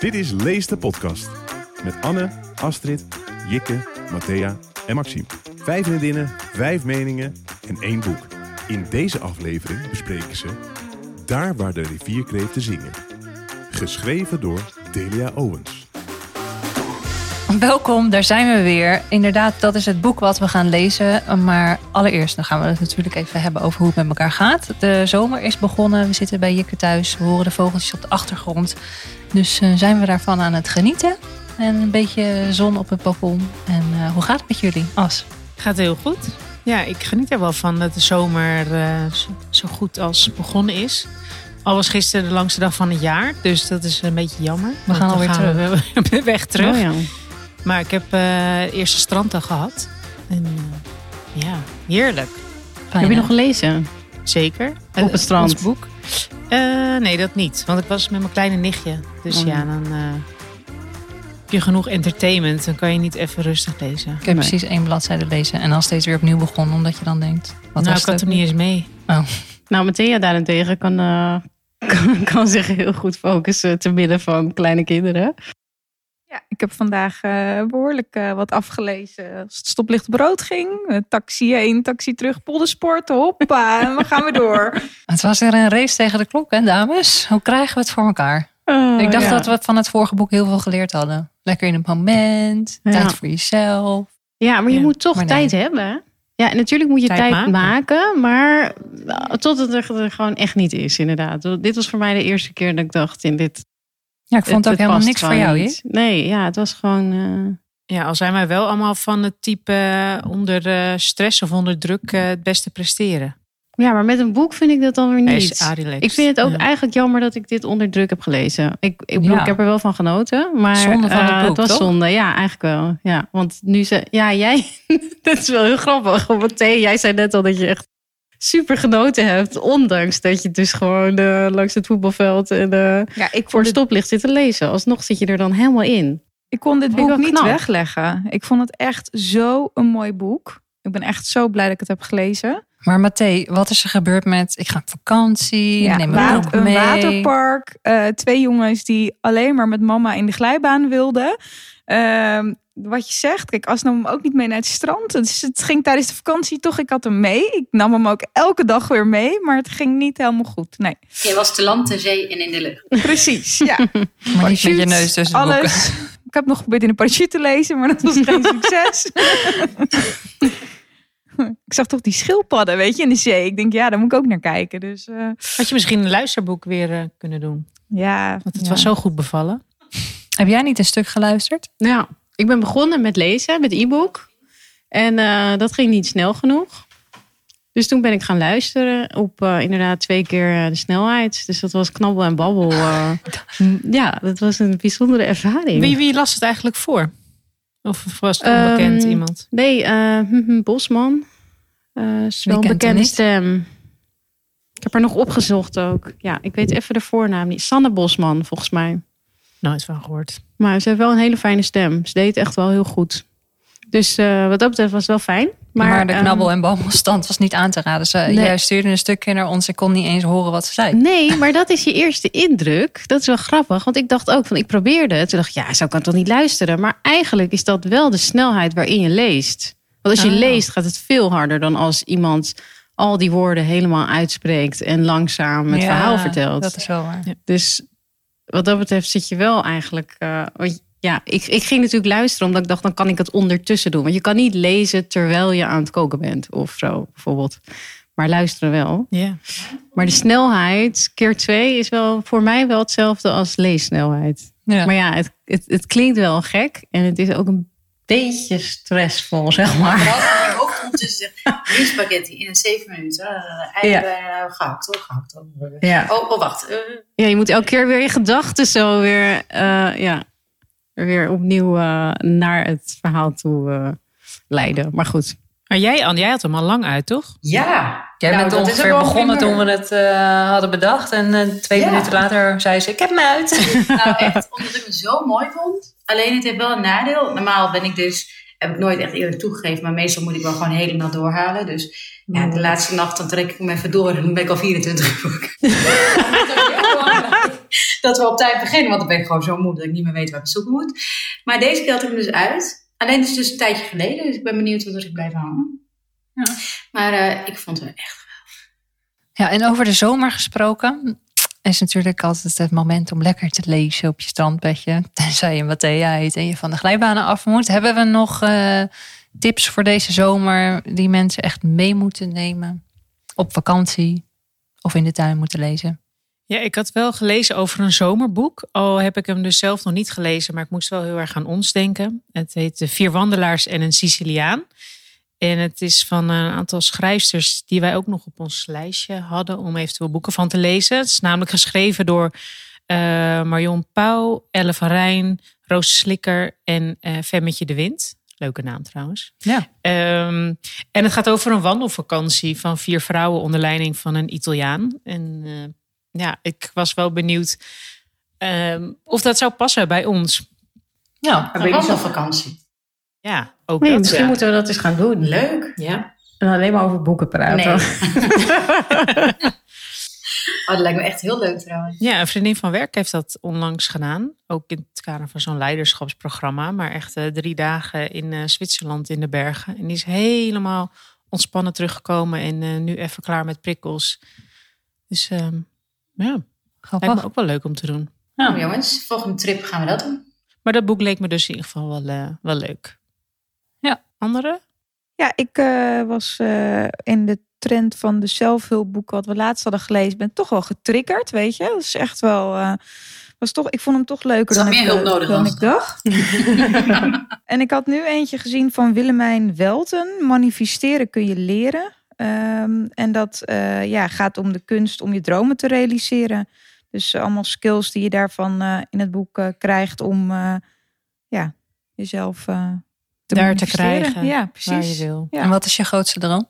Dit is Lees de Podcast. Met Anne, Astrid, Jikke, Matthea en Maxime. Vijf vriendinnen, vijf meningen en één boek. In deze aflevering bespreken ze Daar waar de rivierkreeften zingen. Geschreven door Delia Owens. Welkom, daar zijn we weer. Inderdaad, dat is het boek wat we gaan lezen. Maar allereerst dan gaan we het natuurlijk even hebben over hoe het met elkaar gaat. De zomer is begonnen, we zitten bij Jikke thuis. We horen de vogeltjes op de achtergrond. Dus uh, zijn we daarvan aan het genieten. En een beetje zon op het balkon. En uh, hoe gaat het met jullie, As? Gaat heel goed. Ja, ik geniet er wel van dat de zomer uh, zo goed als begonnen is. Al was gisteren de langste dag van het jaar, dus dat is een beetje jammer. We gaan alweer terug. We weg terug. Oh, ja. Maar ik heb uh, de eerste stranddag gehad. En uh, ja, heerlijk. Fijn, heb je nog gelezen? Zeker. Op het strand? Ons boek? Uh, nee, dat niet. Want ik was met mijn kleine nichtje. Dus oh, ja, dan heb je genoeg entertainment. Dan kan je niet even rustig lezen. Ik heb nee. precies één bladzijde lezen. En dan steeds weer opnieuw begonnen. Omdat je dan denkt... Wat nou, ik had hem niet eens mee. Oh. Nou, Matthea daarentegen kan, kan, kan zich heel goed focussen te midden van kleine kinderen. Ja, ik heb vandaag uh, behoorlijk uh, wat afgelezen. Als het stoplicht brood ging, taxi heen, taxi terug, poldersport, hoppa, en we gaan we door. Het was weer een race tegen de klok, hè dames? Hoe krijgen we het voor elkaar? Oh, ik dacht ja. dat we van het vorige boek heel veel geleerd hadden. Lekker in een moment, ja. tijd voor jezelf. Ja, maar je moet toch tijd nee. hebben. Ja, natuurlijk moet je tijd, tijd maken. maken. maar tot het er, er gewoon echt niet is, inderdaad. Dit was voor mij de eerste keer dat ik dacht in dit ja, ik vond het, ook helemaal niks voor jou, niet. Nee, ja, het was gewoon. Uh... Ja, al zijn wij wel allemaal van het type uh, onder uh, stress of onder druk het beste presteren. Ja, maar met een boek vind ik dat dan weer niet. Ik vind het ook ja. eigenlijk jammer dat ik dit onder druk heb gelezen. Ik, ik, bedoel, ja. ik heb er wel van genoten, maar zonde van het, boek, het was toch? zonde. Ja, eigenlijk wel. Ja, want nu ze, ja, jij, dat is wel heel grappig. Want jij zei net al dat je echt super genoten hebt. Ondanks dat je dus gewoon uh, langs het voetbalveld en uh, ja, ik voor het stoplicht zit te lezen. Alsnog zit je er dan helemaal in. Ik kon dit boek niet knap. wegleggen. Ik vond het echt zo een mooi boek. Ik ben echt zo blij dat ik het heb gelezen. Maar Mathé, wat is er gebeurd met... Ik ga op vakantie, ja, neem een boek mee. Een waterpark. Uh, twee jongens die alleen maar met mama in de glijbaan wilden. Uh, wat je zegt. Kijk, As nam hem ook niet mee naar het strand. Dus het ging tijdens de vakantie toch. Ik had hem mee. Ik nam hem ook elke dag weer mee. Maar het ging niet helemaal goed. Nee. Je was te land, te zee en in de lucht. Precies, ja. maar met je neus tussen de alles. Ik heb nog geprobeerd in een parachute te lezen. Maar dat was geen succes. ik zag toch die schildpadden, weet je, in de zee. Ik denk, ja, daar moet ik ook naar kijken. Dus, uh... Had je misschien een luisterboek weer uh, kunnen doen? Ja. Want het ja. was zo goed bevallen. Heb jij niet een stuk geluisterd? Ja. Ik ben begonnen met lezen, met e-book. En uh, dat ging niet snel genoeg. Dus toen ben ik gaan luisteren op uh, inderdaad twee keer de snelheid. Dus dat was knabbel en babbel. Uh, ja, dat was een bijzondere ervaring. Wie, wie las het eigenlijk voor? Of was het onbekend um, iemand? Nee, uh, Bosman. is wel een bekende stem. Ik heb er nog opgezocht ook. Ja, ik weet even de voornaam niet. Sanne Bosman, volgens mij. Nooit van gehoord. Maar ze heeft wel een hele fijne stem. Ze deed echt wel heel goed. Dus uh, wat dat betreft was het wel fijn. Maar, maar de knabbel- um, en babbelstand was niet aan te raden. Ze, nee. Jij stuurde een stukje naar ons. Ik kon niet eens horen wat ze zei. Nee, maar dat is je eerste indruk. Dat is wel grappig. Want ik dacht ook van, ik probeerde het. Toen dacht ik, ja, zo kan ik toch niet luisteren. Maar eigenlijk is dat wel de snelheid waarin je leest. Want als je oh. leest, gaat het veel harder dan als iemand al die woorden helemaal uitspreekt. En langzaam het ja, verhaal vertelt. Dat is wel waar. Dus wat dat betreft zit je wel eigenlijk. Uh, ja, ik, ik ging natuurlijk luisteren omdat ik dacht, dan kan ik het ondertussen doen. Want je kan niet lezen terwijl je aan het koken bent of zo, bijvoorbeeld. Maar luisteren wel. Yeah. Maar de snelheid, keer twee, is wel voor mij wel hetzelfde als leessnelheid. Ja. Maar ja, het, het, het klinkt wel gek en het is ook een beetje stressvol, zeg maar. Ja, ondertussen drie spaghetti in een zeven minuten. Uh, eieren ja. gehakt hoor, gehakt hoor. Ja. Oh, oh wacht. Uh. Ja, je moet elke keer weer je gedachten zo weer, uh, ja, weer opnieuw uh, naar het verhaal toe leiden. Maar goed. Maar jij, Anne, jij had hem al lang uit, toch? Ja. Jij nou, bent ongeveer begonnen toen we het uh, hadden bedacht. En uh, twee ja. minuten later zei ze, ik heb hem uit. Nou echt, omdat ik hem zo mooi vond. Alleen het heeft wel een nadeel. Normaal ben ik dus heb ik nooit echt eerlijk toegegeven, maar meestal moet ik wel gewoon helemaal doorhalen. Dus ja, de laatste nacht dan trek ik hem even door en dan ben ik al 24 uur. dat we op tijd beginnen. Want dan ben ik gewoon zo moe dat ik niet meer weet waar ik zoeken moet. Maar deze keer had ik hem dus uit. Alleen het is dus een tijdje geleden. Dus ik ben benieuwd wat er is blijven hangen. Ja. Maar eh, ik vond het echt Ja, en over de zomer gesproken is natuurlijk altijd het moment om lekker te lezen op je strandbedje. Tenzij je Matthea heet en je van de glijbanen af moet. Hebben we nog eh, tips voor deze zomer die mensen echt mee moeten nemen? Op vakantie of in de tuin moeten lezen? Ja, ik had wel gelezen over een zomerboek. Al heb ik hem dus zelf nog niet gelezen, maar ik moest wel heel erg aan ons denken. Het heet De Vier Wandelaars en een Siciliaan. En het is van een aantal schrijfsters die wij ook nog op ons lijstje hadden om eventueel boeken van te lezen. Het is namelijk geschreven door eh, Marion Pauw, Elle van Rijn, Roos Slikker en eh Femmetje de Wind. Leuke naam trouwens. Ja. Ehm, en het gaat over een wandelvakantie van vier vrouwen onder leiding van een Italiaan. En eh, ja, ik was wel benieuwd ehm, of dat zou passen bij ons. Ja, een wandelvakantie. Ja, ook Nee, dat. misschien ja. moeten we dat eens gaan doen. Leuk. Ja. En alleen maar over boeken praten. Nee. Oh, dat lijkt me echt heel leuk trouwens. Ja, een vriendin van werk heeft dat onlangs gedaan. Ook in het kader van zo'n leiderschapsprogramma. Maar echt eh, drie dagen in eh, Zwitserland in de bergen. En die is helemaal ontspannen teruggekomen. En eh, nu even klaar met prikkels. Dus ehm, ja, lijkt grappig. me ook wel leuk om te doen. Nou jongens, volgende trip gaan we dat doen. Maar dat boek leek me dus in ieder geval wel, wel leuk. Ja. Andere? Ja, ik eh, was eh, in de trend van de zelfhulpboeken wat we laatst hadden gelezen, ben toch wel getriggerd, weet je. Dat is echt wel, eh, was toch, ik vond hem toch leuker dan, had ik, meer hulp nodig dan dan ik dacht. en ik had nu eentje gezien van Willemijn Welten, manifesteren kun je leren. Ehm, en dat eh, ja, gaat om de kunst om je dromen te realiseren. Dus allemaal skills die je daarvan eh, in het boek krijgt om eh, ja, jezelf eh, te Daar te krijgen Ja, waar precies. je wil. Ja. En wat is je grootste droom?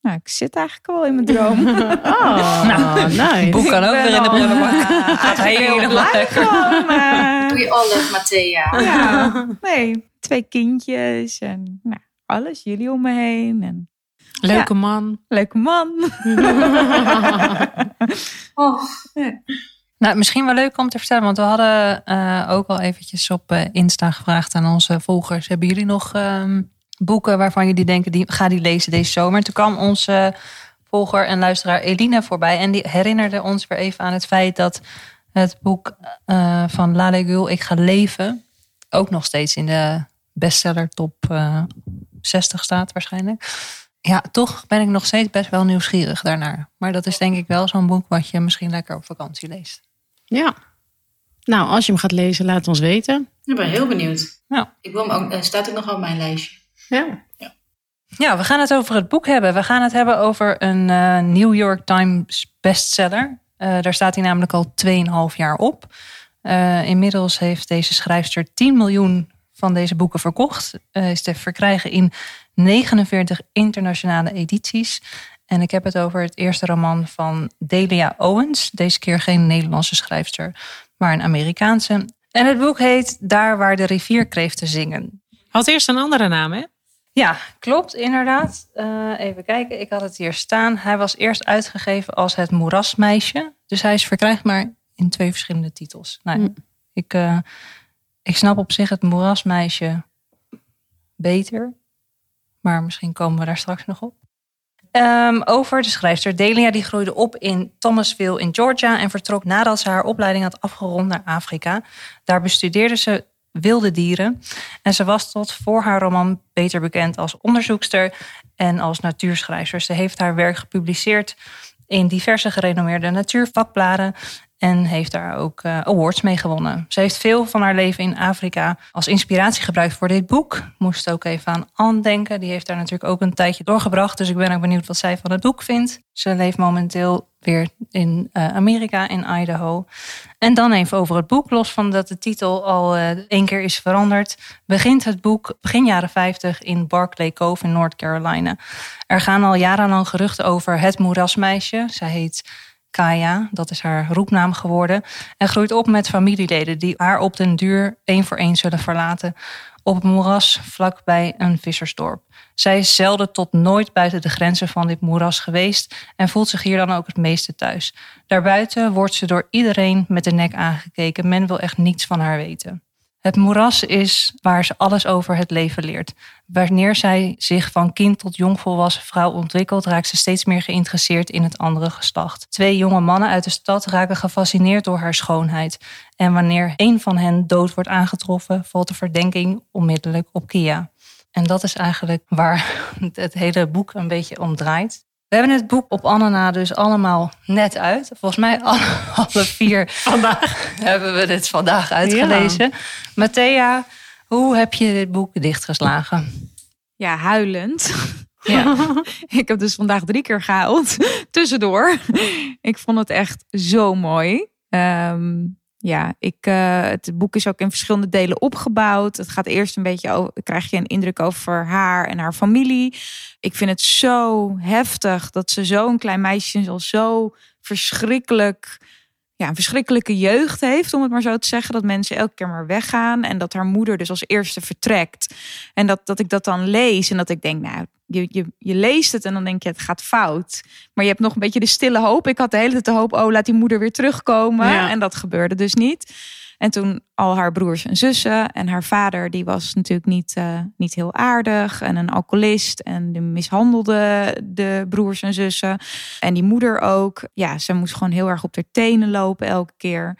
Nou, ik zit eigenlijk al in mijn droom. Oh, Nou, nice. Boek kan ook weer in de prullenbak. eh, Gaat eigenlijk heel blij lekker. gewoon, maar- We all love Matthea. Ja, nee, twee kindjes en nou, alles, jullie om me heen. En Leuke man. leuke man. Oh, Nou, misschien wel leuk om te vertellen, want we hadden eh, ook al eventjes op eh, Insta gevraagd aan onze volgers. Hebben jullie nog ehm, boeken waarvan jullie denken, die, ga die lezen deze zomer? Toen kwam onze volger en luisteraar Eline voorbij en die herinnerde ons weer even aan het feit dat het boek eh, van Lale Gül, Ik ga leven, ook nog steeds in de bestseller top eh, 60 staat waarschijnlijk. Ja, toch ben ik nog steeds best wel nieuwsgierig daarnaar. Maar dat is denk ik wel zo'n boek wat je misschien lekker op vakantie leest. Ja. Nou, als je hem gaat lezen, laat ons weten. ik ben heel benieuwd. Ja. Ik wil hem ook, eh, staat ook nog op mijn lijstje. Ja. Ja, we gaan het over het boek hebben. We gaan het hebben over een eh, New York Times bestseller. Eh, daar staat hij namelijk al 2,5 jaar op. Eh, inmiddels heeft deze schrijfster 10 miljoen van deze boeken verkocht. Eh, is te verkrijgen in 49 internationale edities. En ik heb het over het eerste roman van Delia Owens. Deze keer geen Nederlandse schrijfster, maar een Amerikaanse. En het boek heet Daar waar de rivierkreeften zingen. Had eerst een andere naam, hè? Ja, klopt, inderdaad. Eh, even kijken, ik had het hier staan. Hij was eerst uitgegeven als Het Moerasmeisje. Dus hij is verkrijgbaar in twee verschillende titels. Nou, Hm. ik, eh, ik snap op zich Het Moerasmeisje beter. Maar misschien komen we daar straks nog op. Ehm, over de schrijfster Delia, die groeide op in Thomasville in Georgia en vertrok nadat ze haar opleiding had afgerond naar Afrika. Daar bestudeerde ze wilde dieren en ze was tot voor haar roman beter bekend als onderzoekster en als natuurschrijfster. Ze heeft haar werk gepubliceerd in diverse gerenommeerde natuurvakbladen en heeft daar ook eh, awards mee gewonnen. Ze heeft veel van haar leven in Afrika als inspiratie gebruikt voor dit boek. Moest ook even aan Anne denken. Die heeft daar natuurlijk ook een tijdje doorgebracht. Dus ik ben ook benieuwd wat zij van het boek vindt. Ze leeft momenteel weer in eh, Amerika, in Idaho. En dan even over het boek. Los van dat de titel al eh, één keer is veranderd, begint het boek begin jaren 50 in Barclay Cove in North Carolina. Er gaan al jarenlang geruchten over het moerasmeisje. Zij heet Kaya, dat is haar roepnaam geworden, en groeit op met familieleden die haar op den duur één voor één zullen verlaten op het moeras vlakbij een vissersdorp. Zij is zelden tot nooit buiten de grenzen van dit moeras geweest en voelt zich hier dan ook het meeste thuis. Daarbuiten wordt ze door iedereen met de nek aangekeken. Men wil echt niets van haar weten. Het moeras is waar ze alles over het leven leert. Wanneer zij zich van kind tot jongvolwassen vrouw ontwikkelt, raakt ze steeds meer geïnteresseerd in het andere geslacht. Twee jonge mannen uit de stad raken gefascineerd door haar schoonheid. En wanneer een van hen dood wordt aangetroffen, valt de verdenking onmiddellijk op Kia. En dat is eigenlijk waar het hele boek een beetje om draait. We hebben het boek op Anna na dus allemaal net uit. Volgens mij alle, alle vier Vandaag. hebben we dit vandaag uitgelezen. Matthea, hoe heb je dit boek dichtgeslagen? Ja, huilend. Ja. ik heb dus vandaag drie keer gehuild. Tussendoor. ik vond het echt zo mooi. Ehm, ja, ik, eh, het boek is ook in verschillende delen opgebouwd. Het gaat eerst een beetje over, krijg je een indruk over haar en haar familie. Ik vind het zo heftig dat ze zo'n klein meisje al zo verschrikkelijk, ja, een verschrikkelijke jeugd heeft, om het maar zo te zeggen. Dat mensen elke keer maar weggaan en dat haar moeder dus als eerste vertrekt. En dat, dat ik dat dan lees en dat ik denk, nou, je, je, je leest het en dan denk je, het gaat fout. Maar je hebt nog een beetje de stille hoop. Ik had de hele tijd de hoop, oh, laat die moeder weer terugkomen. Ja. En dat gebeurde dus niet. En toen al haar broers en zussen. En haar vader, die was natuurlijk niet, eh, niet heel aardig. En een alcoholist. En die mishandelde de broers en zussen. En die moeder ook. Ja, ze moest gewoon heel erg op haar tenen lopen elke keer.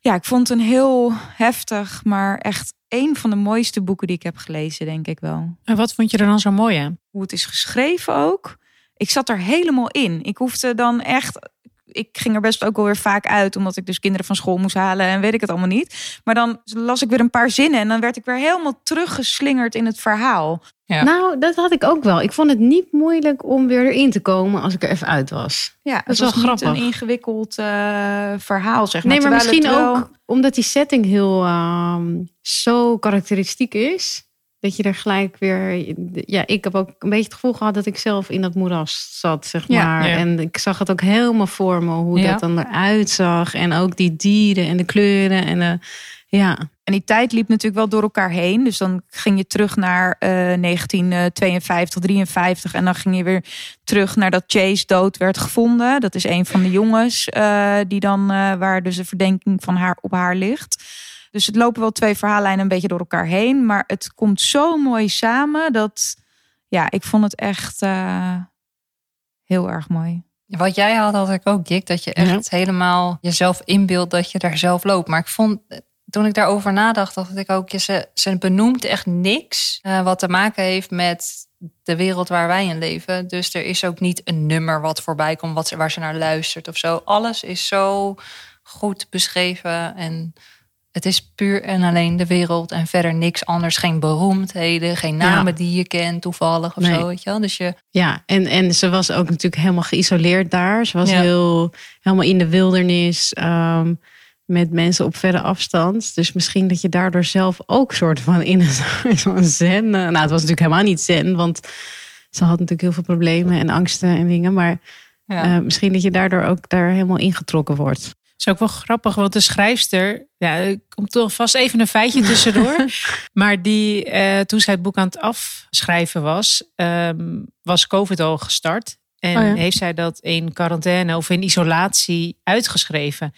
Ja, ik vond het een heel heftig, maar echt een van de mooiste boeken die ik heb gelezen, denk ik wel. En wat vond je er dan zo mooi aan? Hoe het is geschreven ook. Ik zat er helemaal in. Ik hoefde dan echt ik ging er best ook wel weer vaak uit, omdat ik dus kinderen van school moest halen en weet ik het allemaal niet. Maar dan las ik weer een paar zinnen en dan werd ik weer helemaal teruggeslingerd in het verhaal. Ja. Nou, dat had ik ook wel. Ik vond het niet moeilijk om weer erin te komen als ik er even uit was. Ja, het is wel was niet grappig. een ingewikkeld eh, verhaal, zeg maar. Nee, maar Terwijl misschien wel- ook omdat die setting heel ehm, zo karakteristiek is. Dat je er gelijk weer. Ja, ik heb ook een beetje het gevoel gehad dat ik zelf in dat moeras zat, zeg maar. Ja. En ik zag het ook helemaal voor me, hoe Ja. dat dan eruit zag. En ook die dieren en de kleuren. En de, ja, En die tijd liep natuurlijk wel door elkaar heen. Dus dan ging je terug naar eh 1952, 53. En dan ging je weer terug naar dat Chase dood werd gevonden. Dat is een van de jongens eh, die dan, eh, waar dus de verdenking van haar op haar ligt. Dus het lopen wel twee verhaallijnen een beetje door elkaar heen. Maar het komt zo mooi samen dat, ja, ik vond het echt eh, heel erg mooi. Wat jij had, had ik ook, Jik. Dat je echt helemaal jezelf inbeeldt dat je daar zelf loopt. Maar ik vond, toen ik daarover nadacht, dacht ik ook... je- Ze, ze benoemt echt niks eh, wat te maken heeft met de wereld waar wij in leven. Dus er is ook niet een nummer wat voorbij komt wat ze, waar ze naar luistert of zo. Alles is zo goed beschreven en... Het is puur en alleen de wereld en verder niks anders. Geen beroemdheden, geen namen die je kent toevallig of Nee. zo. Weet je wel? Dus je, ja. En, en ze was ook natuurlijk helemaal geïsoleerd daar. Ze was Ja. heel, helemaal in de wildernis. ehm, met mensen op verre afstand. Dus misschien dat je daardoor zelf ook soort van in een soort van zen. eh, Nou, het was natuurlijk helemaal niet zen, want ze had natuurlijk heel veel problemen en angsten en dingen. Maar ja. eh, misschien dat je daardoor ook daar helemaal ingetrokken wordt. Is ook wel grappig, want de schrijfster, ja, er komt toch vast even een feitje tussendoor. maar die, eh, toen zij het boek aan het afschrijven was, ehm, was COVID al gestart. En Oh ja. heeft zij dat in quarantaine of in isolatie uitgeschreven.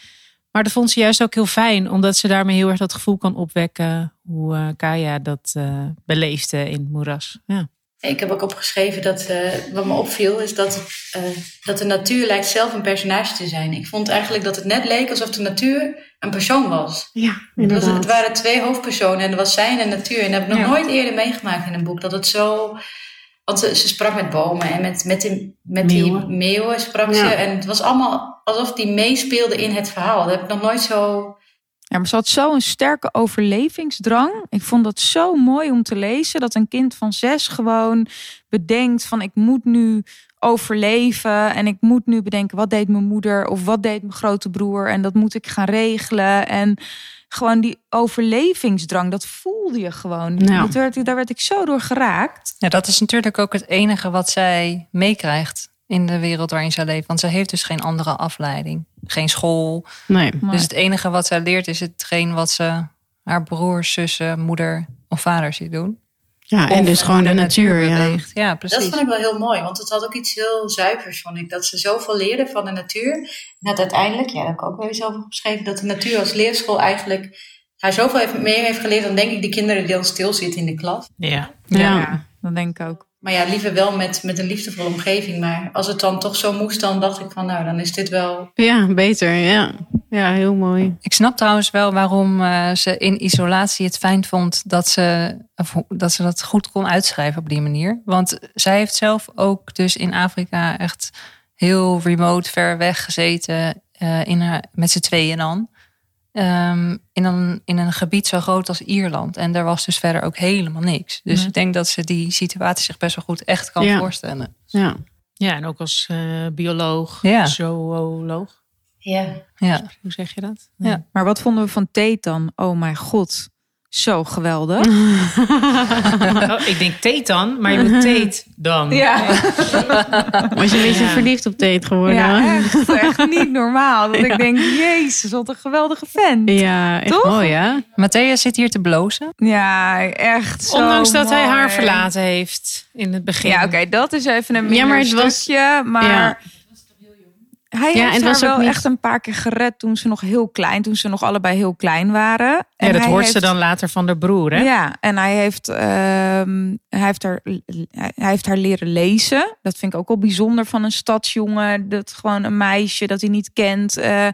Maar dat vond ze juist ook heel fijn, omdat ze daarmee heel erg dat gevoel kan opwekken hoe eh, Kaya dat eh, beleefde in het moeras. Ja. Ik heb ook opgeschreven dat eh, wat me opviel is dat, eh, dat de natuur lijkt zelf een personage te zijn. Ik vond eigenlijk dat het net leek alsof de natuur een persoon was. Ja, Het, was het waren twee hoofdpersonen en dat was zij en de natuur. En dat heb ik nog Ja. nooit eerder meegemaakt in een boek. Dat het zo. Want ze, ze sprak met bomen en met, met, die, met die Meeuwen. meeuwen sprak Ja. ze. En het was allemaal alsof die meespeelde in het verhaal. Dat heb ik nog nooit zo. Ja, maar ze had zo'n sterke overlevingsdrang. Ik vond dat zo mooi om te lezen. Dat een kind van zes gewoon bedenkt van ik moet nu overleven. En ik moet nu bedenken wat deed mijn moeder of wat deed mijn grote broer. En dat moet ik gaan regelen. En gewoon die overlevingsdrang, dat voelde je gewoon. Ja. Dat werd, daar werd ik zo door geraakt. Ja, dat is natuurlijk ook het enige wat zij meekrijgt in de wereld waarin zij leeft. Want ze heeft dus geen andere afleiding. Geen school. Nee. Maar- Dus het enige wat zij leert is hetgeen wat ze haar broers, zussen, moeder of vader ziet doen. Ja, en dus gewoon de natuur. Ja. Ja, Dat precies. vond ik wel heel mooi, want het had ook iets heel zuivers, vond ik. Dat ze zoveel leerden van de natuur. En dat uiteindelijk, ja, daar heb ik ook wel eens over geschreven, dat de natuur als leerschool eigenlijk haar zoveel heeft, meer heeft geleerd dan denk ik de kinderen die dan stilzitten in de klas. Ja. Ja. Ja, dat denk ik ook. Maar ja, liever wel met, met een liefdevolle omgeving. Maar als het dan toch zo moest, dan dacht ik van nou, dan is dit wel... Ja, beter. Ja. ja, heel mooi. Ik snap trouwens wel waarom eh, ze in isolatie het fijn vond dat ze, of dat ze dat goed kon uitschrijven op die manier. Want zij heeft zelf ook dus in Afrika echt heel remote, ver weg gezeten. eh, in haar, met z'n tweeën dan. Ehm, in, een, in een gebied zo groot als Ierland. En daar was dus verder ook helemaal niks. Dus Mhm. ik denk dat ze die situatie zich best wel goed echt kan Ja. voorstellen. Ja. ja, en ook als eh, bioloog, Ja. zooloog. Ja, Ja. Hoe zeg je dat? Ja. Maar wat vonden we van Tate dan? Oh mijn god, zo geweldig. Oh, ik denk Tate dan, maar je moet Tate dan. Ja, Was je een beetje Ja. verliefd op Tate geworden? ja echt, echt niet normaal. Dat ik denk, jezus, wat een geweldige vent. Ja, echt Toch? mooi hè? Matthea zit hier te blozen. Ja, echt zo Ondanks dat hij haar verlaten heeft in het begin. Ja, oké, dat is even een minder Ja, maar het was- stukje. Maar Ja. Hij Ja, heeft en haar was ook wel niet- echt een paar keer gered toen ze nog heel klein, toen ze nog allebei heel klein waren. Ja, En dat hij hoort ze dan later van de broer, hè? Ja, en hij heeft, ehm, hij, heeft haar, hij heeft haar leren lezen. Dat vind ik ook wel bijzonder van een stadsjongen. Dat gewoon een meisje dat hij niet kent. eh,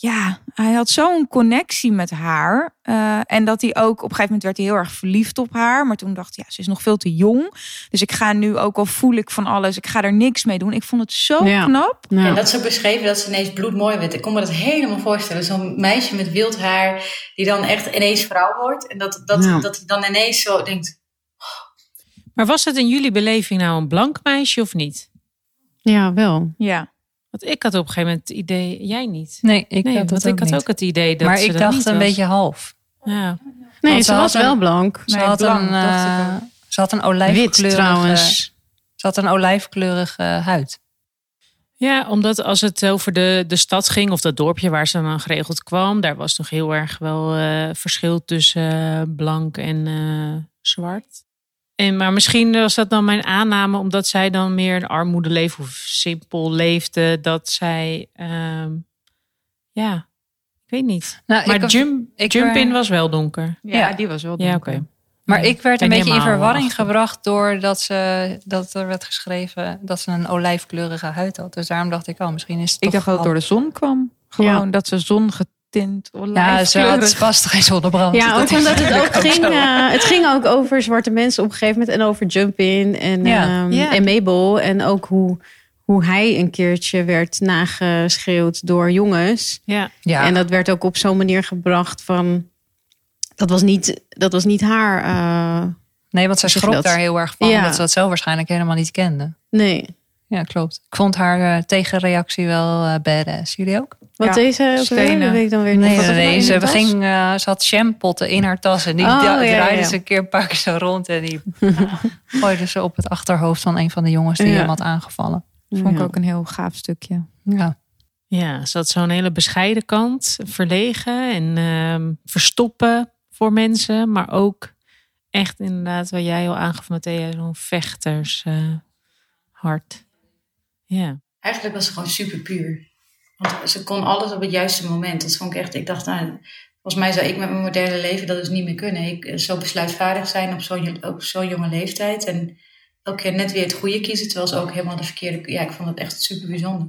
ja, hij had zo'n connectie met haar. Eh, en dat hij ook, op een gegeven moment werd hij heel erg verliefd op haar. Maar toen dacht hij, ja, ze is nog veel te jong. Dus ik ga nu, ook al voel ik van alles, ik ga er niks mee doen. Ik vond het zo Ja. knap. En Ja. dat ze beschreven dat ze ineens bloedmooi werd. Ik kon me dat helemaal voorstellen. Zo'n meisje met wild haar die dan echt ineens vrouw wordt. En dat, dat, Ja. dat hij dan ineens zo denkt... Maar was het in jullie beleving nou een blank meisje of niet? ja, wel. Ja. Want ik had op een gegeven moment het idee, jij niet. Nee, ik nee, had want dat ik had niet. ook het idee dat maar ze ik dat dacht niet een was. beetje half. Ja. Nee, ze ze was wel blank. Ze Nee, had blank, een, eh, ook. ze had een Wit olijfkleurige, trouwens. Ze had een olijfkleurige huid. ja, omdat als het over de, de stad ging of dat dorpje waar ze dan geregeld kwam, daar was nog heel erg wel eh, verschil tussen eh, blank en eh, zwart. En, maar misschien was dat dan mijn aanname, omdat zij dan meer in armoede leefde of simpel leefde, dat zij, ehm, ja, ik weet niet. Nou, Maar ik, Jump, ik- Jump-In was wel donker. Ja, Ja. die was wel Ja, donker. oké. maar ik werd een beetje in verwarring achter. gebracht doordat ze, dat er werd geschreven dat ze een olijfkleurige huid had. Dus daarom dacht ik, oh, misschien is het Ik toch dacht dat het door de zon kwam. Gewoon dat ze zongetint Ja, ze had vast geen zonnebrand. Ja, ook is omdat het ook ging. zo. eh, het ging ook over zwarte mensen op een gegeven moment. En over Jump-In en, Ja. ehm, Ja. en Mabel. En ook hoe, hoe hij een keertje werd nageschreeuwd door jongens. Ja, ja. En dat werd ook op zo'n manier gebracht van... Dat was niet, dat was niet haar... eh, nee, want zij schrok daar heel erg van. Ja. Dat ze dat zelf waarschijnlijk helemaal niet kende. nee. Ja, klopt. Ik vond haar eh, tegenreactie wel eh, badass. Jullie ook? Wat Ja, deze stenen. Weet ik dan weer Nee, niet. nee, Wat nee. had Ze, ging, eh, ze had shampotten in haar tas. En die Oh, ja, draaide ja. ze een keer een paar keer zo rond. En die gooide ze op het achterhoofd van een van de jongens die Ja. hem had aangevallen. Vond ik Ja. ook een heel gaaf stukje. Ja. Ja, ze had zo'n hele bescheiden kant. Verlegen en ehm, verstoppen voor mensen. Maar ook echt inderdaad, wat jij al aangaf, Matthea, zo'n vechters eh, hart. Ja. Eigenlijk was ze gewoon super puur. Want ze kon alles op het juiste moment. Dat vond ik echt... Ik dacht, nou, volgens mij zou ik met mijn moderne leven dat dus niet meer kunnen. Ik eh, zo besluitvaardig zijn op zo'n jonge leeftijd. En elke keer net weer het goede kiezen. Terwijl ze ook helemaal de verkeerde... Ja, ik vond het echt super bijzonder.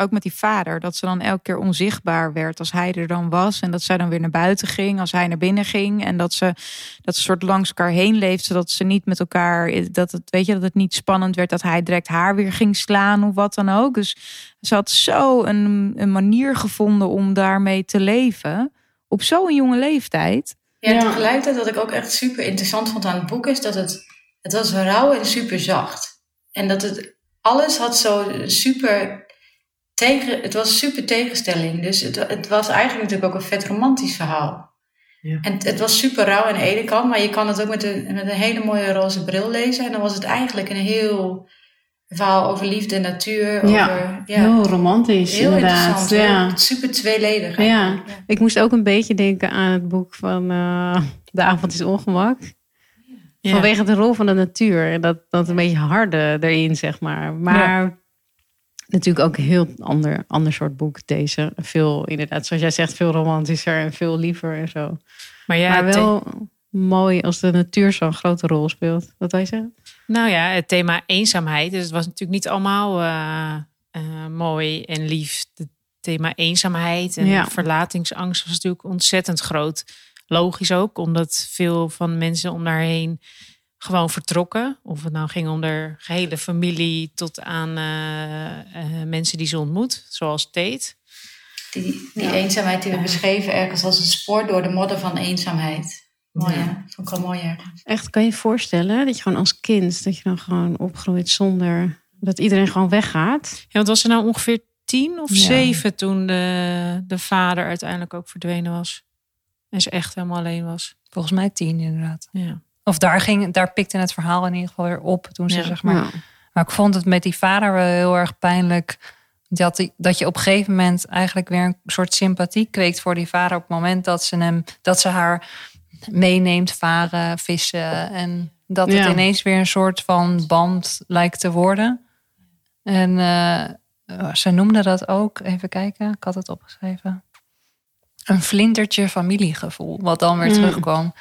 Ook met die vader, dat ze dan elke keer onzichtbaar werd als hij er dan was. En dat zij dan weer naar buiten ging als hij naar binnen ging. En dat ze dat ze soort langs elkaar heen leeft, zodat ze niet met elkaar. Dat het, weet je, dat het niet spannend werd dat hij direct haar weer ging slaan of wat dan ook. Dus ze had zo een, een manier gevonden om daarmee te leven. Op zo'n jonge leeftijd. Ja. tegelijkertijd wat ik ook echt super interessant vond aan het boek is dat het, het was rauw en super zacht. En dat het, alles had zo super tegen, het was super tegenstelling. Dus het, het was eigenlijk natuurlijk ook een vet romantisch verhaal. Ja. En het, het was super rauw aan de ene kant, maar je kan het ook met een, met een hele mooie roze bril lezen. En dan was het eigenlijk een heel verhaal over liefde, natuur. Ja, over, ja. Heel romantisch, Heel inderdaad. interessant. Ja. super tweeledig. Ja. Ik moest ook een beetje denken aan het boek van eh, De avond is ongemak. Ja. Vanwege de rol van de natuur. Dat, dat een beetje harde erin, zeg maar. Maar natuurlijk ook een heel ander, ander soort boek, deze. Veel, inderdaad, zoals jij zegt, veel romantischer en veel liever en zo. Maar ja, maar het the- wel mooi als de natuur zo'n grote rol speelt. Wat wil je zeggen? nou ja, het thema eenzaamheid. Dus het was natuurlijk niet allemaal eh, eh, mooi en lief. Het thema eenzaamheid en Ja. verlatingsangst was natuurlijk ontzettend groot. Logisch ook, omdat veel van mensen om daarheen gewoon vertrokken. Of het nou ging om de gehele familie tot aan eh, eh, mensen die ze ontmoet, zoals Tate. Die, die eenzaamheid die we beschreven ergens als een spoor door de modder van eenzaamheid. Mooi, Ja. hè? Vond ik wel mooi ergens. Echt, kan je je voorstellen dat je gewoon als kind, dat je dan gewoon opgroeit zonder dat iedereen gewoon weggaat? Ja, want was er nou ongeveer tien of Ja. zeven toen de, de vader uiteindelijk ook verdwenen was? En ze echt helemaal alleen was. Volgens mij tien inderdaad. Ja. Of daar, ging, daar pikte het verhaal in ieder geval weer op. Toen ze Ja. zeg maar Ja. Maar ik vond het met die vader wel heel erg pijnlijk. Dat, die, dat je op een gegeven moment eigenlijk weer een soort sympathie kweekt voor die vader. Op het moment dat ze, hem, dat ze haar meeneemt varen, vissen. En dat het Ja. ineens weer een soort van band lijkt te worden. En eh, ze noemde dat ook, even kijken, ik had het opgeschreven. Een vlindertje familiegevoel, wat dan weer Mm. terugkwam.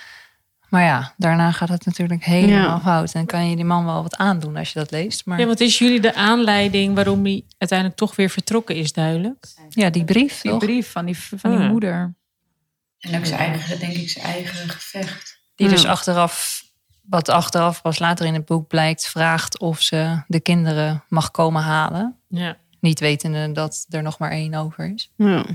Maar ja, daarna gaat het natuurlijk helemaal Ja. fout. En kan je die man wel wat aandoen als je dat leest. Maar ja, wat is jullie de aanleiding waarom hij uiteindelijk toch weer vertrokken is duidelijk? ja, die brief, Die toch? brief van die, van die Ah. moeder. En ook zijn eigen, denk ik, zijn eigen gevecht. Die dus Ja. achteraf, wat achteraf pas later in het boek blijkt, vraagt of ze de kinderen mag komen halen. Ja. Niet wetende dat er nog maar één over is. Ja.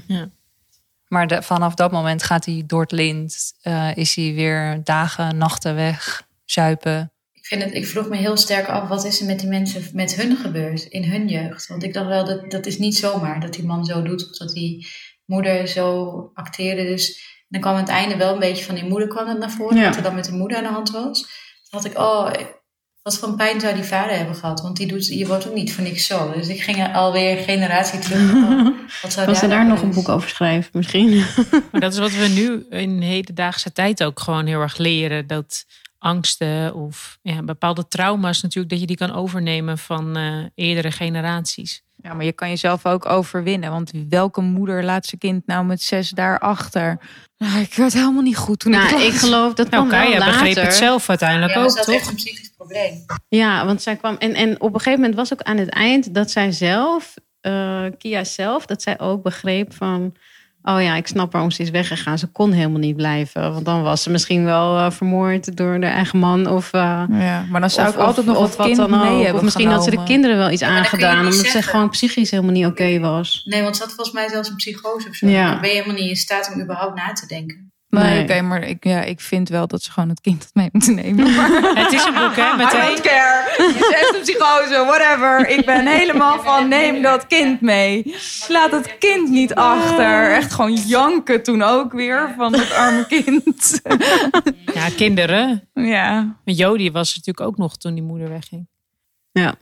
Maar de- vanaf dat moment gaat hij door het lint. eh, is hij weer dagen, nachten weg, zuipen. Ik, vind het, ik vroeg me heel sterk af, wat is er met die mensen, met hun gebeurd, in hun jeugd? Want ik dacht wel, dat, dat is niet zomaar dat die man zo doet, of dat die moeder zo acteerde. Dus dan kwam het einde wel een beetje van die moeder kwam het naar voren, Ja. wat er dan met de moeder aan de hand was. Toen dacht ik, oh, wat voor een pijn zou die vader hebben gehad? Want die doet, je wordt ook niet voor niks zo. Dus ik ging alweer een generatie terug. Wat zou Was er daar nou nog een boek over schrijven misschien? Maar dat is wat we nu in hedendaagse tijd ook gewoon heel erg leren. Dat angsten of ja, bepaalde trauma's natuurlijk, dat je die kan overnemen van eh, eerdere generaties. Ja, maar je kan jezelf ook overwinnen. Want welke moeder laat zijn kind nou met zes daarachter? Nou, ik werd helemaal niet goed toen ik nou, ik las. geloof dat Nou, kwam wel Kaya begreep het zelf uiteindelijk Ja, ook, dus dat is echt toch? een psychisch probleem. Ja, want zij kwam. En, en op een gegeven moment was ook aan het eind dat zij zelf, eh, Kia zelf, dat zij ook begreep van. Oh ja, ik snap waarom ze is weggegaan. Ze kon helemaal niet blijven. Want dan was ze misschien wel eh, vermoord door haar eigen man. Of, eh, Ja, maar dan zou of, ik altijd nog of wat kind dan mee ook. hebben Of misschien had ze de kinderen wel iets aangedaan. niet Omdat ze zeggen. gewoon psychisch helemaal niet oké was. Nee, want ze had volgens mij zelfs een psychose of zo. Ja. Dan ben je helemaal niet in staat om überhaupt na te denken. Nee, Nee. oké, maar ik, ja, ik vind wel dat ze gewoon het kind mee moeten nemen. Het is een boek, hè? I don't care. Je zegt een psychose, whatever. Ik ben helemaal van neem dat kind mee. Laat het kind niet achter. Echt gewoon janken toen ook weer van het arme kind. Ja, kinderen. Ja. Jodie was er natuurlijk ook nog toen die moeder wegging. Ja.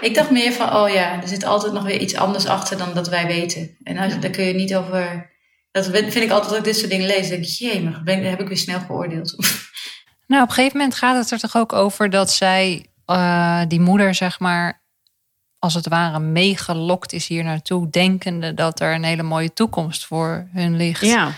Ik dacht meer van, oh ja, er zit altijd nog weer iets anders achter dan dat wij weten. En als, daar kun je niet over... Dat vind ik altijd als ik dit soort dingen lees. denk ik, jee, maar ben- heb ik weer snel geoordeeld. Nou, op een gegeven moment gaat het er toch ook over dat zij, eh, die moeder, zeg maar, als het ware meegelokt is hier naartoe, denkende dat er een hele mooie toekomst voor hun ligt. Ja.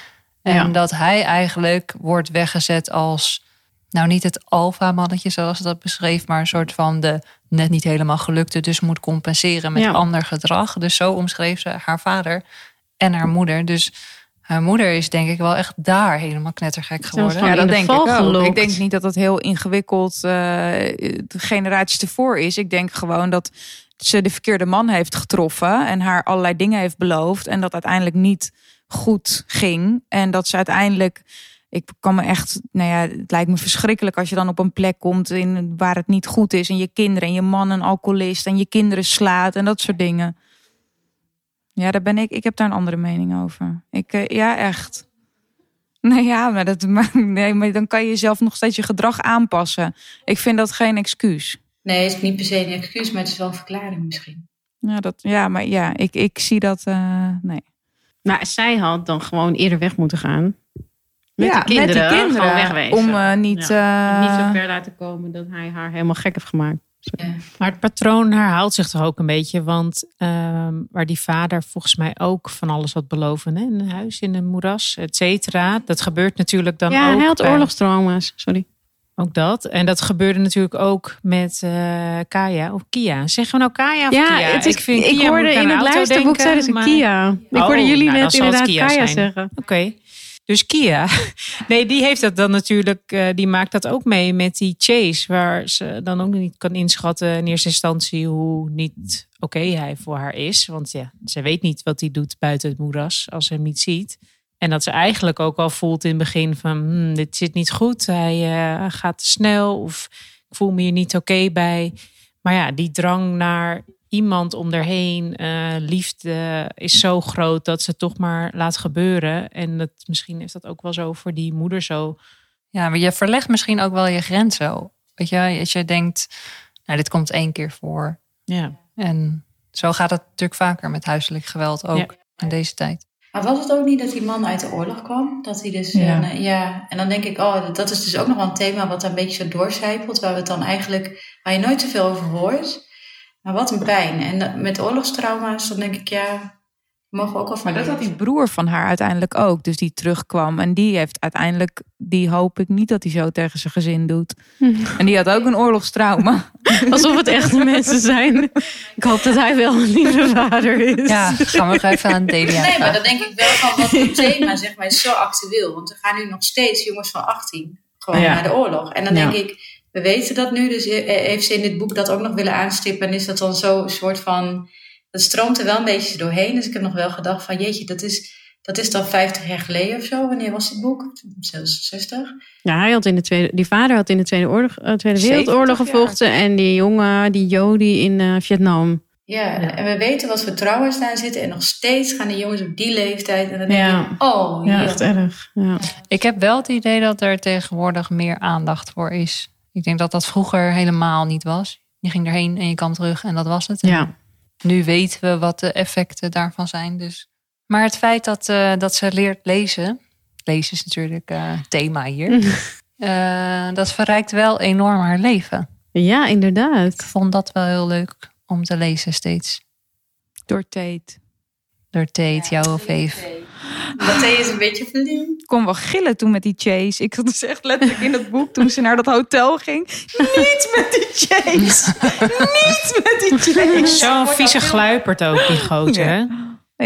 En Ja. dat hij eigenlijk wordt weggezet als, nou niet het alfa-mannetje zoals ze dat beschreef, maar een soort van de net niet helemaal gelukte, dus moet compenseren met Ja. ander gedrag. Dus zo omschreef ze haar vader en haar moeder. Dus haar moeder is denk ik wel echt daar helemaal knettergek geworden. Ja, dat de denk ik ook. Ik denk niet dat dat heel ingewikkeld eh, de generaties ervoor is. Ik denk gewoon dat ze de verkeerde man heeft getroffen en haar allerlei dingen heeft beloofd en dat uiteindelijk niet goed ging en dat ze uiteindelijk ik kan me echt, nou ja, het lijkt me verschrikkelijk als je dan op een plek komt in, waar het niet goed is en je kinderen en je man een alcoholist en je kinderen slaat en dat soort dingen. Ja, daar ben ik. Ik heb daar een andere mening over. Ik, eh, ja, echt. Nee, ja, maar, dat, maar, nee, maar dan kan je jezelf nog steeds je gedrag aanpassen. Ik vind dat geen excuus. Nee, het is niet per se een excuus, maar het is wel een verklaring misschien. Ja, dat, ja maar ja, ik, ik zie dat. eh, nee. Maar zij had dan gewoon eerder weg moeten gaan. Met ja, de kinderen. met de kinderen. Gewoon wegwezen. Om eh, niet. eh, Niet zo ver laten komen dat hij haar helemaal gek heeft gemaakt. Ja. Maar het patroon herhaalt zich toch ook een beetje. Want ehm, waar die vader volgens mij ook van alles wat beloven. Hè? In een huis, in een moeras, et cetera. Dat gebeurt natuurlijk dan ja, ook. hij had bij- oorlogstrauma's. Sorry. Ook dat. En dat gebeurde natuurlijk ook met eh, Kaya of Kia. Zeggen we nou Kaya of Ja, Kia? het is, ik, vind Kia, hoorde ik in een het luisterboek zeiden ze maar- Kia. Ik Oh, hoorde jullie nou, net inderdaad Kia Kaya zeggen. Oké. Dus Kia, nee, die heeft dat dan natuurlijk, eh, die maakt dat ook mee met die chase, waar ze dan ook niet kan inschatten in eerste instantie hoe niet oké hij voor haar is. Want ja, ze weet niet wat hij doet buiten het moeras als ze hem niet ziet. En dat ze eigenlijk ook al voelt in het begin van, hmm, dit zit niet goed, hij eh, gaat te snel of ik voel me hier niet oké bij. Maar ja, die drang naar iemand om erheen, eh, liefde is zo groot dat ze het toch maar laat gebeuren. En dat, misschien is dat ook wel zo voor die moeder zo. Ja, maar je verlegt misschien ook wel je grenzen. Weet je, als je denkt, nou, dit komt één keer voor. Ja. En zo gaat het natuurlijk vaker met huiselijk geweld ook in deze tijd. Maar was het ook niet dat die man uit de oorlog kwam? Dat hij dus, Ja. ja. ja. En dan denk ik, oh, dat- dat is dus ook nog wel een thema wat een beetje zo doorcijpelt. Waar we het dan eigenlijk, waar je nooit zoveel over hoort. Maar wat een pijn. En met oorlogstrauma's, dan denk ik, ja, mogen we ook wel van Maar dat had die broer van haar uiteindelijk ook. Dus die terugkwam. En die heeft uiteindelijk, die hoop ik niet dat hij zo tegen zijn gezin doet. En die had ook een oorlogstrauma. Alsof het echte mensen zijn. Ik hoop dat hij wel een lieve vader is. Ja, gaan we nog even aan Delia Nee, maar dan denk ik wel van wat het thema zeg maar, is zo actueel. Want er gaan nu nog steeds jongens van 18 gewoon Ja. naar de oorlog. En dan Ja. denk ik, we weten dat nu. Dus eh, heeft ze in dit boek dat ook nog willen aanstippen. En is dat dan zo een soort van... Dat stroomt er wel een beetje doorheen. Dus ik heb nog wel gedacht van jeetje, dat is, dat is dan 50 jaar geleden of zo. Wanneer was dit boek? 66? Ja, hij had in de tweede, die vader had in de Tweede, oorlog, eh, tweede 70 Wereldoorlog jaar. gevochten. En die jongen, die Jody in eh, Vietnam. Ja, en we weten wat voor trauma's daar zitten. En nog steeds gaan die jongens op die leeftijd. En dan denk Ja. ik, oh Ja, ja. echt erg. Ja. Ik heb wel het idee dat er tegenwoordig meer aandacht voor is. Ik denk dat dat vroeger helemaal niet was. Je ging erheen en je kwam terug en dat was het. En ja. Nu weten we wat de effecten daarvan zijn. Dus. Maar het feit dat, eh, dat ze leert lezen. Lezen is natuurlijk eh thema hier. eh, dat verrijkt wel enorm haar leven. Ja, inderdaad. Ik vond dat wel heel leuk om te lezen steeds. Door Tate. Door Tate, jou of Eve. Matthé is een beetje verliefd. Ik kon wel gillen toen met die chase. Ik zat dus echt letterlijk in het boek toen ze naar dat hotel ging. Niet met die chase. Niet met die chase. Zo'n vieze gluipert ook, die gozer. hè?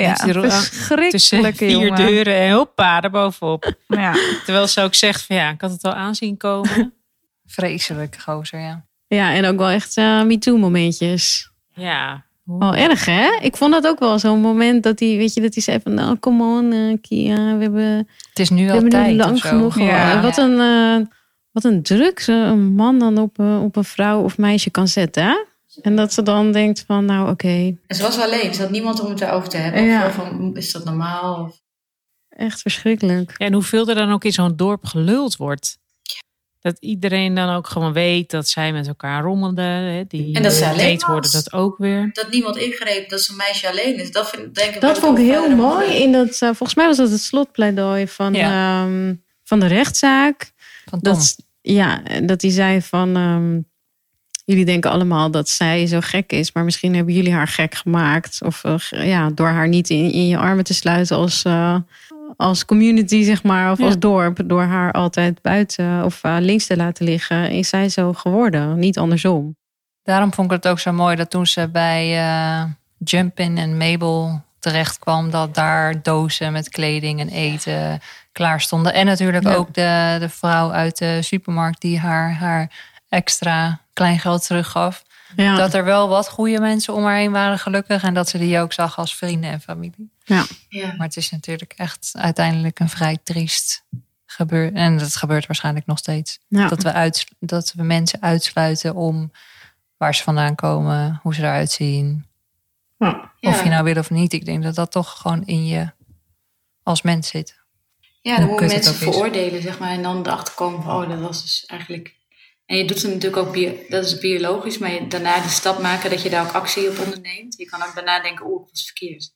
Ja, er- Tussen vier jongen. deuren en hoppa, erbovenop. Ja. Terwijl ze ook zegt van ja, ik had het al aanzien komen. Vreselijk gozer, ja. Ja, en ook wel echt eh MeToo-momentjes. Ja. Wel erg, hè? Ik vond dat ook wel zo'n moment dat hij, weet je, dat hij zei van, nou, come on, eh, Kia, we hebben, Het is nu we hebben tijd nu lang genoeg. Ja. gehad. Wat een, eh, wat een druk ze- een man dan op, eh, op een vrouw of meisje kan zetten, hè? En dat ze dan denkt van, nou, oké, En ze was alleen. Ze had niemand om het erover te hebben. Ja. Of van, is dat normaal? Of... echt verschrikkelijk. Ja, en hoeveel er dan ook in zo'n dorp geluld wordt. Dat iedereen dan ook gewoon weet dat zij met elkaar rommelden. Hè? Die En dat ze alleen was. dat ook weer. Dat niemand ingreep dat zo'n meisje alleen is. Dat, vind, denk ik Dat vond ik heel mooi. In dat, eh, volgens mij was dat het slotpleidooi van, ehm, van de rechtszaak. Van Tom. Dat, ja, dat hij zei van... ehm, jullie denken allemaal dat zij zo gek is. Maar misschien hebben jullie haar gek gemaakt. Of eh, ja, door haar niet in, in je armen te sluiten als, eh, als community, zeg maar. Of Ja. als dorp. Door haar altijd buiten of eh, links te laten liggen. Is zij zo geworden. Niet andersom. Daarom vond ik het ook zo mooi dat toen ze bij eh Jumpin en Mabel terecht kwam, dat daar dozen met kleding en eten klaar stonden. En natuurlijk Ja. ook de, de vrouw uit de supermarkt die haar, haar extra kleingeld teruggaf. Ja. Dat er wel wat goede mensen om haar heen waren, gelukkig. En dat ze die ook zag als vrienden en familie. Ja. Maar het is natuurlijk echt uiteindelijk een vrij triest gebeur. En dat gebeurt waarschijnlijk nog steeds. Ja. Dat, we uit, dat we mensen uitsluiten om waar ze vandaan komen, hoe ze eruit zien. Ja. Of je nou wil of niet. Ik denk dat dat toch gewoon in je als mens zit. Ja, Hoe dan moet kut je het mensen veroordelen, zeg maar. En dan erachter komen van, oh, dat was dus eigenlijk En je doet het natuurlijk ook, bio, dat is biologisch, maar je, daarna de stap maken dat je daar ook actie op onderneemt. Je kan ook daarna denken, oeh, dat was verkeerd.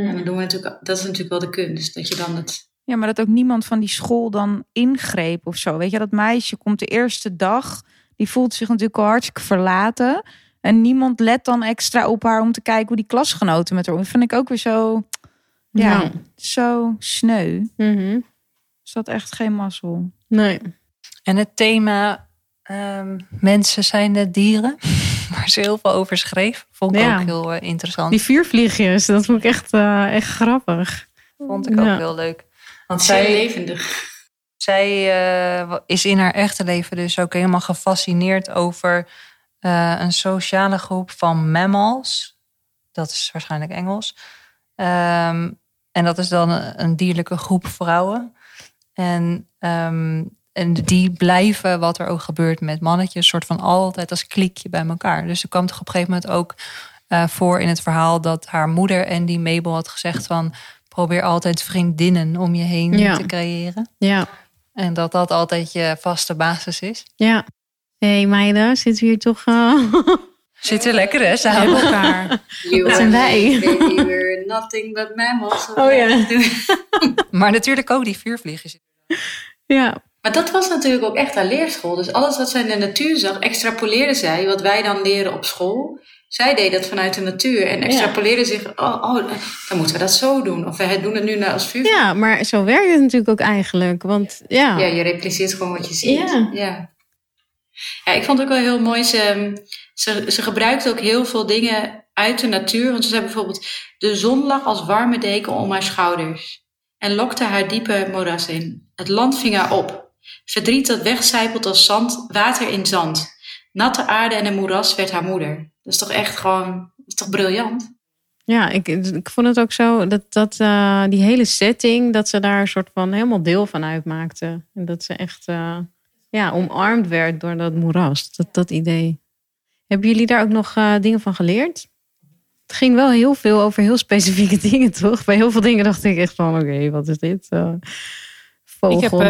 En dan doen we natuurlijk, dat is natuurlijk wel de kunst, dat je dan het... Ja, maar dat ook niemand van die school dan ingreep of zo. Weet je, dat meisje komt de eerste dag, die voelt zich natuurlijk al hartstikke verlaten. En niemand let dan extra op haar om te kijken hoe die klasgenoten met haar om. Dat vind ik ook weer zo, ja, Ja. zo sneu. Mhm. Is dat echt geen mazzel? Nee. En het thema ehm, mensen zijn net dieren, waar ze heel veel over schreef, vond ik Ja. ook heel eh, interessant. Die vuurvliegjes, dat vond ik echt, eh, echt grappig. vond ik ook heel leuk. Want Zij zij, levendig. zij eh, is in haar echte leven dus ook helemaal gefascineerd over eh, een sociale groep van mammals. Dat is waarschijnlijk Engels. Ehm, en dat is dan een, een dierlijke groep vrouwen. En, ehm, en die blijven, wat er ook gebeurt met mannetjes, soort van altijd als kliekje bij elkaar. Dus er kwam toch op een gegeven moment ook eh, voor in het verhaal dat haar moeder en die Mabel had gezegd van probeer altijd vriendinnen om je heen Ja. te creëren. Ja. En dat dat altijd je vaste basis is. Ja. Hé hey, meiden, zitten we hier toch... eh, Zitten lekker hè, Hebben samen. elkaar. You Dat zijn wij. we're nothing but mammals. Oh ja. Maar natuurlijk ook die vuurvliegjes. ja. Maar dat was natuurlijk ook echt haar leerschool. Dus alles wat zij in de natuur zag, extrapoleerde zij. Wat wij dan leren op school. Zij deed dat vanuit de natuur. En extrapoleerde zich, oh, oh, dan moeten we dat zo doen. Of we doen het nu nou als vuur. ja, maar zo werkt het natuurlijk ook eigenlijk. Want ja, Ja, je repliceert gewoon wat je ziet. Ja. Ja. ja. ik vond het ook wel heel mooi. Ze, ze, ze gebruikte ook heel veel dingen uit de natuur. Want ze zei bijvoorbeeld... De zon lag als warme deken om haar schouders. En lokte haar diepe moeras in. Het land ving haar op. Verdriet dat wegcijpelt als zand, water in zand. Natte aarde en een moeras werd haar moeder. Dat is toch echt gewoon... Dat is toch briljant? ja ik, ik vond het ook zo dat, dat eh, die hele setting, dat ze daar een soort van helemaal deel van uitmaakte. En dat ze echt eh, ja, omarmd werd door dat moeras, dat, dat idee. Hebben jullie daar ook nog eh, dingen van geleerd? Het ging wel heel veel over heel specifieke dingen, toch? Bij heel veel dingen dacht ik echt van, oké, wat is dit? Ik heb uh,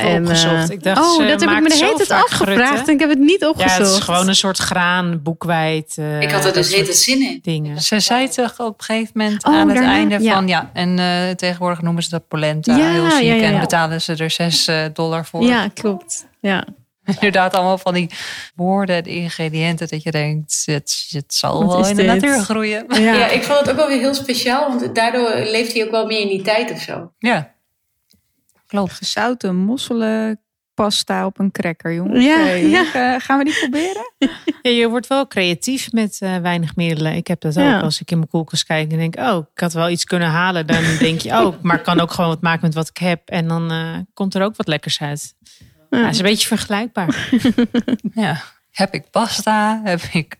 even opgezocht. Ik dacht, oh, ze dat heb ik me de hele tijd afgevraagd Grutte. en ik heb het niet opgezocht. Ja, het is gewoon een soort graan, boekwijd. eh, ik had er dus hele zin in. Dingen. Ze zei toch op een gegeven moment Oh, aan het daarna? einde Ja. van ja. En eh, tegenwoordig noemen ze dat polenta. Ja, heel ziek. ja, ja, En betalen ze er 6 dollar voor. Ja, klopt. Ja. Inderdaad, allemaal van die woorden en ingrediënten. Dat je denkt, het, het zal Wat wel in de dit? natuur groeien. Ja. Ja, ik vond het ook wel weer heel speciaal. Want daardoor leeft hij ook wel meer in die tijd of zo. Ja, klopt. Gezouten mosselen pasta op een cracker, jongens. Ja, Hey, ja. eh, gaan we die proberen? Ja, je wordt wel creatief met eh, weinig middelen. Ik heb dat Ja. ook als ik in mijn koelkast kijk en denk, oh, ik had wel iets kunnen halen. Dan denk je, oh, maar ik kan ook gewoon wat maken met wat ik heb. En dan eh, komt er ook wat lekkers uit. Ja, het is een beetje vergelijkbaar. Ja. Heb ik pasta? Heb ik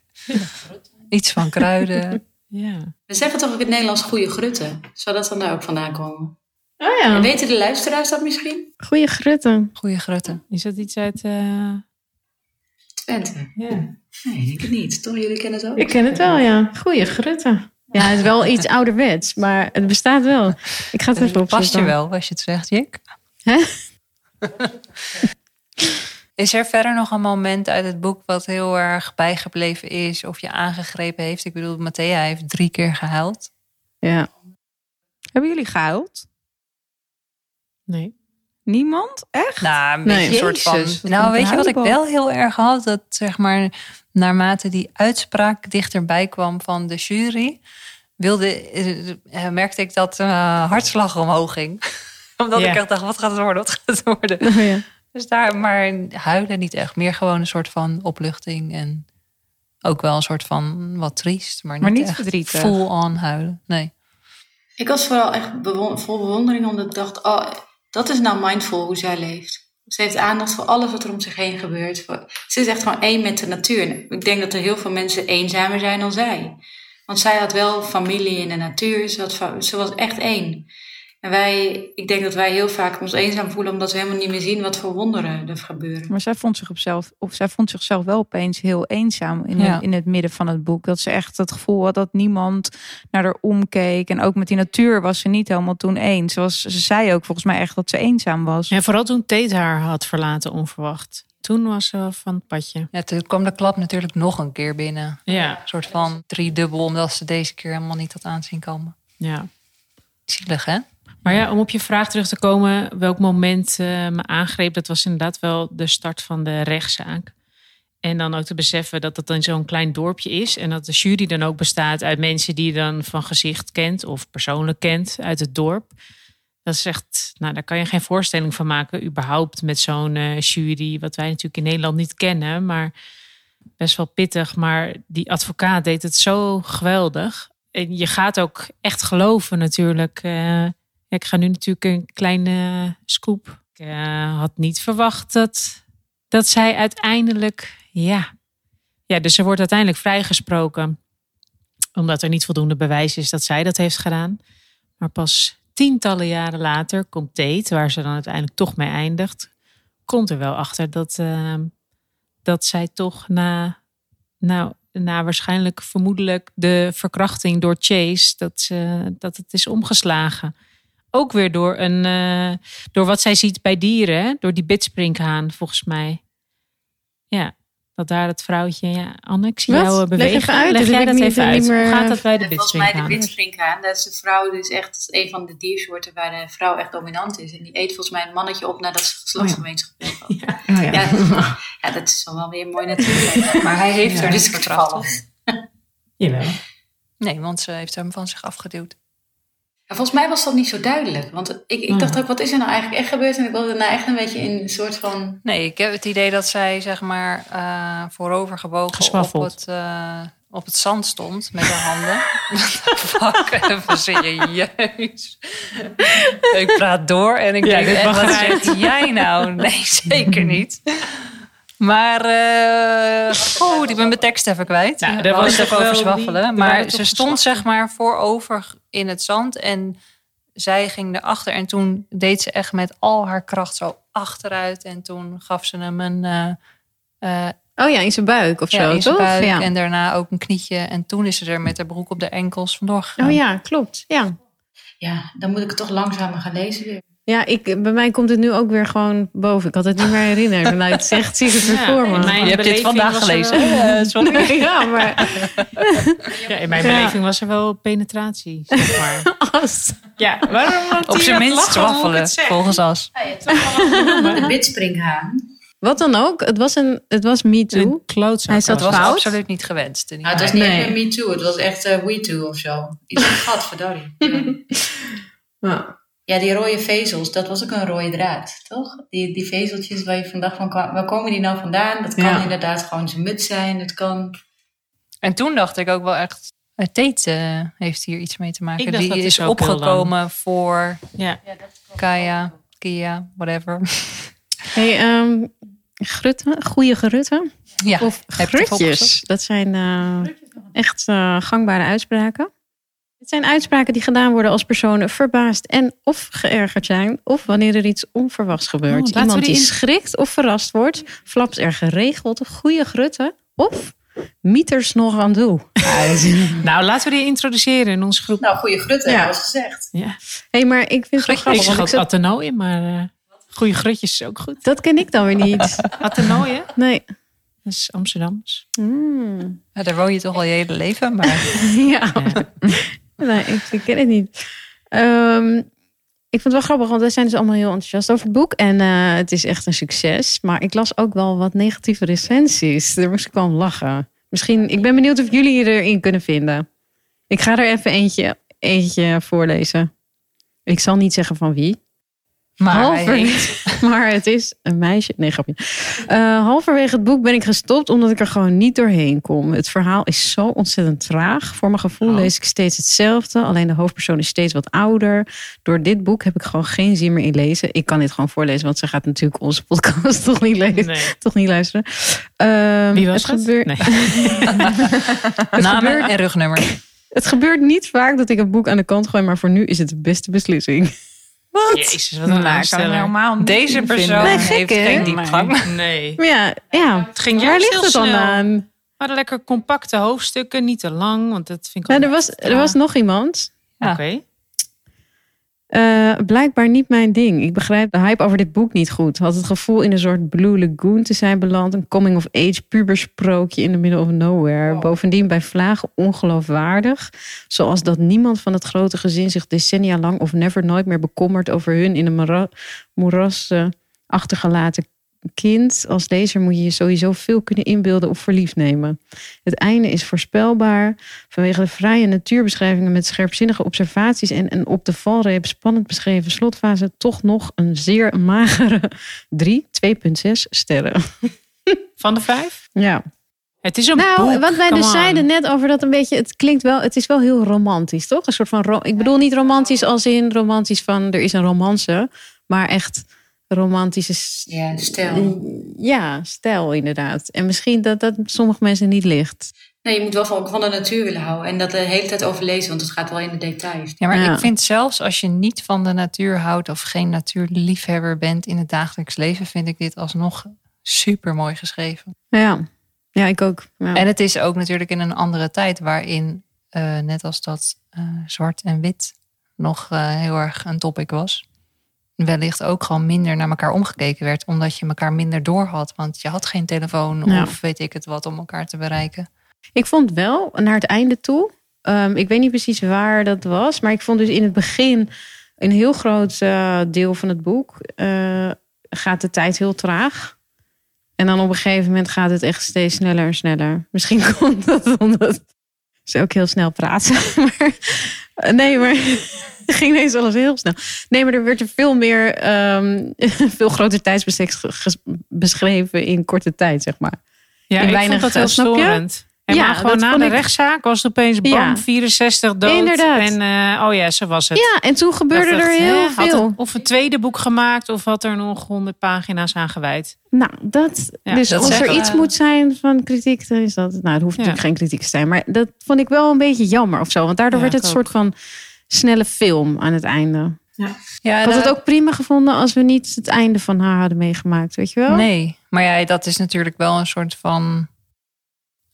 iets van kruiden? Ja. We zeggen toch ook in het Nederlands goede grutten. Zou dat dan daar ook vandaan komen? Oh ja, En weten de luisteraars dat misschien? goede grutten. Goeie grutten. Is dat iets uit... eh, Twente. ja. Nee, ik denk het niet. Toch? Jullie kennen het ook? Ik ken het wel, ja. Goeie grutten. Ja, het is wel iets ouderwets, maar het bestaat wel. Ik ga het even opzoeken. Past je wel als je het zegt, Jik? Hè? Is er verder nog een moment uit het boek wat heel erg bijgebleven is of je aangegrepen heeft? Ik bedoel, Matthea heeft drie keer gehuild. Ja. Hebben jullie gehuild? Nee. Niemand? Echt? Nou, een Nee. beetje een soort van. Nou, weet je wat ik wel heel erg had? Dat zeg maar, naarmate die uitspraak dichterbij kwam van de jury, wilde, eh, merkte ik dat eh hartslag omhoog ging. Omdat Ja. ik echt dacht, wat gaat het worden? Wat gaat het worden? Oh, ja. Dus daar, maar huilen niet echt. Meer gewoon een soort van opluchting en ook wel een soort van wat triest, maar niet, Maar niet echt verdrietig. full on huilen. Nee. Ik was vooral echt bewon- vol bewondering omdat ik dacht, oh, dat is nou mindful hoe zij leeft. Ze heeft aandacht voor alles wat er om zich heen gebeurt. Ze is echt gewoon één met de natuur. Ik denk dat er heel veel mensen eenzamer zijn dan zij. Want zij had wel familie in de natuur. Ze, ze was echt één. En wij, ik denk dat wij heel vaak ons eenzaam voelen omdat we helemaal niet meer zien wat voor wonderen er gebeuren. Maar zij vond, zich op zelf, of zij vond zichzelf wel opeens heel eenzaam in, Ja. het, in het midden van het boek. Dat ze echt het gevoel had dat niemand naar haar omkeek. En ook met die natuur was ze niet helemaal toen eens. Ze, was, ze zei ook volgens mij echt dat ze eenzaam was. En vooral toen Tate haar had verlaten onverwacht. toen was ze van het padje. Ja, toen kwam de klap natuurlijk nog een keer binnen. Ja, Een soort van driedubbel, omdat ze deze keer helemaal niet had aanzien komen. ja. Zielig, hè? Maar ja, om op je vraag terug te komen, welk moment eh, me aangreep, dat was inderdaad wel de start van de rechtszaak. En dan ook te beseffen dat het dan zo'n klein dorpje is. En dat de jury dan ook bestaat uit mensen die je dan van gezicht kent of persoonlijk kent uit het dorp. Dat is echt, nou, daar kan je geen voorstelling van maken, überhaupt met zo'n eh, jury, wat wij natuurlijk in Nederland niet kennen, maar best wel pittig. Maar die advocaat deed het zo geweldig. En je gaat ook echt geloven natuurlijk. Ik ga nu natuurlijk een kleine scoop. Ik eh, had niet verwacht dat, dat zij uiteindelijk, ja. Ja, dus ze wordt uiteindelijk vrijgesproken. Omdat er niet voldoende bewijs is dat zij dat heeft gedaan. Maar pas tientallen jaren later komt Tate, waar ze dan uiteindelijk toch mee eindigt, komt er wel achter dat, eh, dat zij toch na, nou, na waarschijnlijk vermoedelijk de verkrachting door Chase, dat, ze, dat het is omgeslagen. Ook weer door, een, eh, door wat zij ziet bij dieren, hè? door die bitsprinkhaan volgens mij. Ja, dat daar het vrouwtje, ja, Anne, ik zie Wat? jou eh, Leg bewegen. even uit, Leg jij heb dat niet- even uit. niet meer- Hoe gaat dat bij de Volgens mij de bitsprinkhaan? dat is de vrouw dus echt een van de diersoorten waar de vrouw echt dominant is. En die eet volgens mij een mannetje op nadat ze geslachtsgemeenschap heeft. Ja. Oh, ja. Ja. ja, dat is wel weer mooi natuurlijk. Maar hij heeft Ja. er Dus vallen. Jawel. Nee, want ze heeft hem van zich afgeduwd. Volgens mij was dat niet zo duidelijk. Want ik, ik dacht ook, wat is er nou eigenlijk echt gebeurd? En ik wilde nou echt een beetje in een soort van... Nee, ik heb het idee dat zij zeg maar eh voorover gebogen op het, eh, op het zand stond met haar handen. Fuck, even serieus. ik praat door en ik Ja, denk wat eruit. zeg jij nou? Nee, zeker niet. Maar, eh oh, ik ben mijn tekst even kwijt. Nou, er was het even over zwaffelen. maar ze stond zeg maar voorover in het zand en zij ging erachter. En toen deed ze echt met al haar kracht zo achteruit. En toen gaf ze hem een... eh, eh, Oh ja, in zijn buik of ja, zo, in zijn toch? buik ja. en daarna ook een knietje. En toen is ze er met haar broek op de enkels vandoor gegaan. Oh ja, klopt. Ja. Ja, dan moet ik het toch langzamer gaan lezen weer. Ja, ik, bij mij komt het nu ook weer gewoon boven. Ik had het niet meer herinnerd. Nou, het zegt, zie ik het weer Ja, voor me. Je hebt dit vandaag gelezen, wel-? Eh, sorry. ja, maar Ja, in mijn Ja. beleving was er wel penetratie, zeg maar. als, ja, waarom? Op zijn minst zeg. volgens As. De witspringhaan. wat dan ook, het was, een, het was Me Too. Een klootzak Hij zat Dat was Fout? absoluut niet gewenst. Nou, het was niet Nee. meer Me Too, het was echt eh, We Too of zo. Iets van gadverdarrie. Ja. Ja. Die rode vezels, dat was ook een rode draad, toch? Die, die vezeltjes waar je vandaag van kwam, waar komen die nou vandaan? Dat kan Ja. inderdaad gewoon zijn muts zijn, het kan... En toen dacht ik ook wel echt... eh, Tate eh, heeft hier iets mee te maken. Ik dacht Die dat is opgekomen voor Ja. Kaya, Kia, whatever. Hey, ehm grutten, goede gerutten. Ja, Of grutjes. Dat zijn eh, echt eh, gangbare uitspraken. Het zijn uitspraken die gedaan worden als personen verbaasd en of geërgerd zijn. Of wanneer er iets onverwachts gebeurt. Oh, Iemand die in- schrikt of verrast wordt, flapt er geregeld goede grutten. Of mieters nog aan toe. Nou, laten we die introduceren in onze groep. Nou, goede grutten, Ja. was gezegd. Ja. hey, maar ik vind het wel Ik grappig. ik ook Athenooien, maar eh goede grutjes is ook goed. dat ken ik dan weer niet. Athenooien, Nee. dat is Amsterdams. Hmm. Ja, daar woon je toch al je hele leven. Maar Ja. Ja. Nee, ik, ken het niet. Ehm, ik vond het wel grappig, want wij zijn dus allemaal heel enthousiast over het boek. En eh, het is echt een succes. Maar ik las ook wel wat negatieve recensies. Daar moest ik wel om lachen. Misschien, ik ben benieuwd of jullie erin kunnen vinden. Ik ga er even eentje, eentje voorlezen. Ik zal niet zeggen van wie. Maar Halverwege- het is een meisje. Nee, grapje. Eh, halverwege het boek ben ik gestopt omdat ik er gewoon niet doorheen kom. Het verhaal is zo ontzettend traag. Voor mijn gevoel Oh. lees ik steeds hetzelfde. Alleen de hoofdpersoon is steeds wat ouder. Door dit boek heb ik gewoon geen zin meer in lezen. Ik kan dit gewoon voorlezen, want ze gaat natuurlijk onze podcast toch niet lezen. Nee. Toch niet luisteren. Ehm, Wie was het het? gebeurt- Nee. namen gebeurt- en rugnummer. Het gebeurt niet vaak dat ik een boek aan de kant gooi, maar voor nu is het de beste beslissing. Jezus, wat een Nou, ik kan helemaal niet Deze persoon Nee, gek, heeft hè? geen diepgang. Nee. Maar ja, ja. Het ging waar juist ligt het dan snel. aan? We hadden lekker compacte hoofdstukken, niet te lang, want dat vind ik wel er, was, er was nog iemand. Ja. Oké. Eh, blijkbaar niet mijn ding. Ik begrijp de hype over dit boek niet goed. Had het gevoel in een soort Blue Lagoon te zijn beland. Een coming-of-age pubersprookje in the middle of nowhere. Bovendien bij vlagen ongeloofwaardig. Zoals dat niemand van het grote gezin zich decennia lang of never nooit meer bekommert over hun in een mora- moeras eh, achtergelaten kind. Als lezer moet je je sowieso veel kunnen inbeelden of verliefd nemen. Het einde is voorspelbaar vanwege de vrije natuurbeschrijvingen met scherpzinnige observaties en een op de valreep spannend beschreven slotfase toch nog een zeer magere 3, 2,6 sterren. Van de vijf? Ja. Het is een Nou, boek. wat wij come dus on. zeiden net over dat een beetje, het klinkt wel, het is wel heel romantisch, toch? Een soort van, ik bedoel niet romantisch als in romantisch van er is een romance, maar echt romantische Ja, stel. Ja, stijl inderdaad. En misschien dat dat sommige mensen niet ligt. Nee, je moet wel van, van de natuur willen houden. En dat de hele tijd overlezen, want het gaat wel in de details. Ja, maar Ja. ik vind zelfs als je niet van de natuur houdt of geen natuurliefhebber bent in het dagelijks leven, vind ik dit alsnog super mooi geschreven. Ja, ja ik ook. Ja. En het is ook natuurlijk in een andere tijd waarin, eh, net als dat eh, zwart en wit nog eh, heel erg een topic was, wellicht ook gewoon minder naar elkaar omgekeken werd, omdat je elkaar minder door had. Want je had geen telefoon Ja. of weet ik het wat om elkaar te bereiken. Ik vond wel naar het einde toe. ehm, ik weet niet precies waar dat was. Maar ik vond dus in het begin een heel groot eh, deel van het boek. eh, gaat de tijd heel traag. En dan op een gegeven moment gaat het echt steeds sneller en sneller. Misschien komt dat omdat ze ook heel snel praten. maar, nee, maar het ging ineens alles heel snel. Nee, maar er werd er veel meer, ehm, veel groter tijdsbestek beschreven in korte tijd, zeg maar. Ja, in ik weinig, vond dat heel eh, je? storend. En Ja, maar gewoon na de ik- rechtszaak was het opeens bam, Ja. 64 dood. Inderdaad. En eh, oh ja, zo was het. Ja, en toen gebeurde er heel veel. of een tweede boek gemaakt of had er nog 100 pagina's aan gewijd. Nou, dat, Ja, dus dat als er iets moet zijn van kritiek, dan is dat. Nou, het hoeft Ja. natuurlijk geen kritiek te zijn, maar dat vond ik wel een beetje jammer of zo. Want daardoor Ja, werd het een soort van snelle film aan het einde. Ja, Ik had het ook prima gevonden als we niet het einde van haar hadden meegemaakt, weet je wel? Nee, maar ja, dat is natuurlijk wel een soort van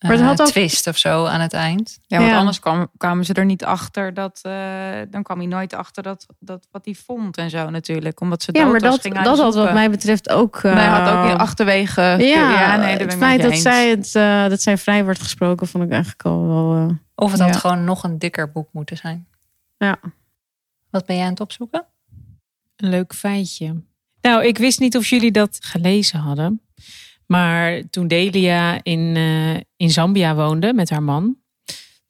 Maar het eh, had ook- twist of zo aan het eind. Ja, want Ja. anders kwam, kwamen ze er niet achter dat. eh, dan kwam hij nooit achter dat, dat wat hij vond en zo natuurlijk. Omdat ze Ja, maar was, dat, ging dat had wat mij betreft ook. Maar hij had ook eh, in achterwege. Ja, nee, daar ben het feit dat eens. zij, het, eh, dat zij vrij wordt gesproken, vond ik eigenlijk al wel. eh, Of het had Ja. gewoon nog een dikker boek moeten zijn. ja. Wat ben jij aan het opzoeken? Een leuk feitje. Nou, ik wist niet of jullie dat gelezen hadden. Maar toen Delia in, eh, in Zambia woonde met haar man.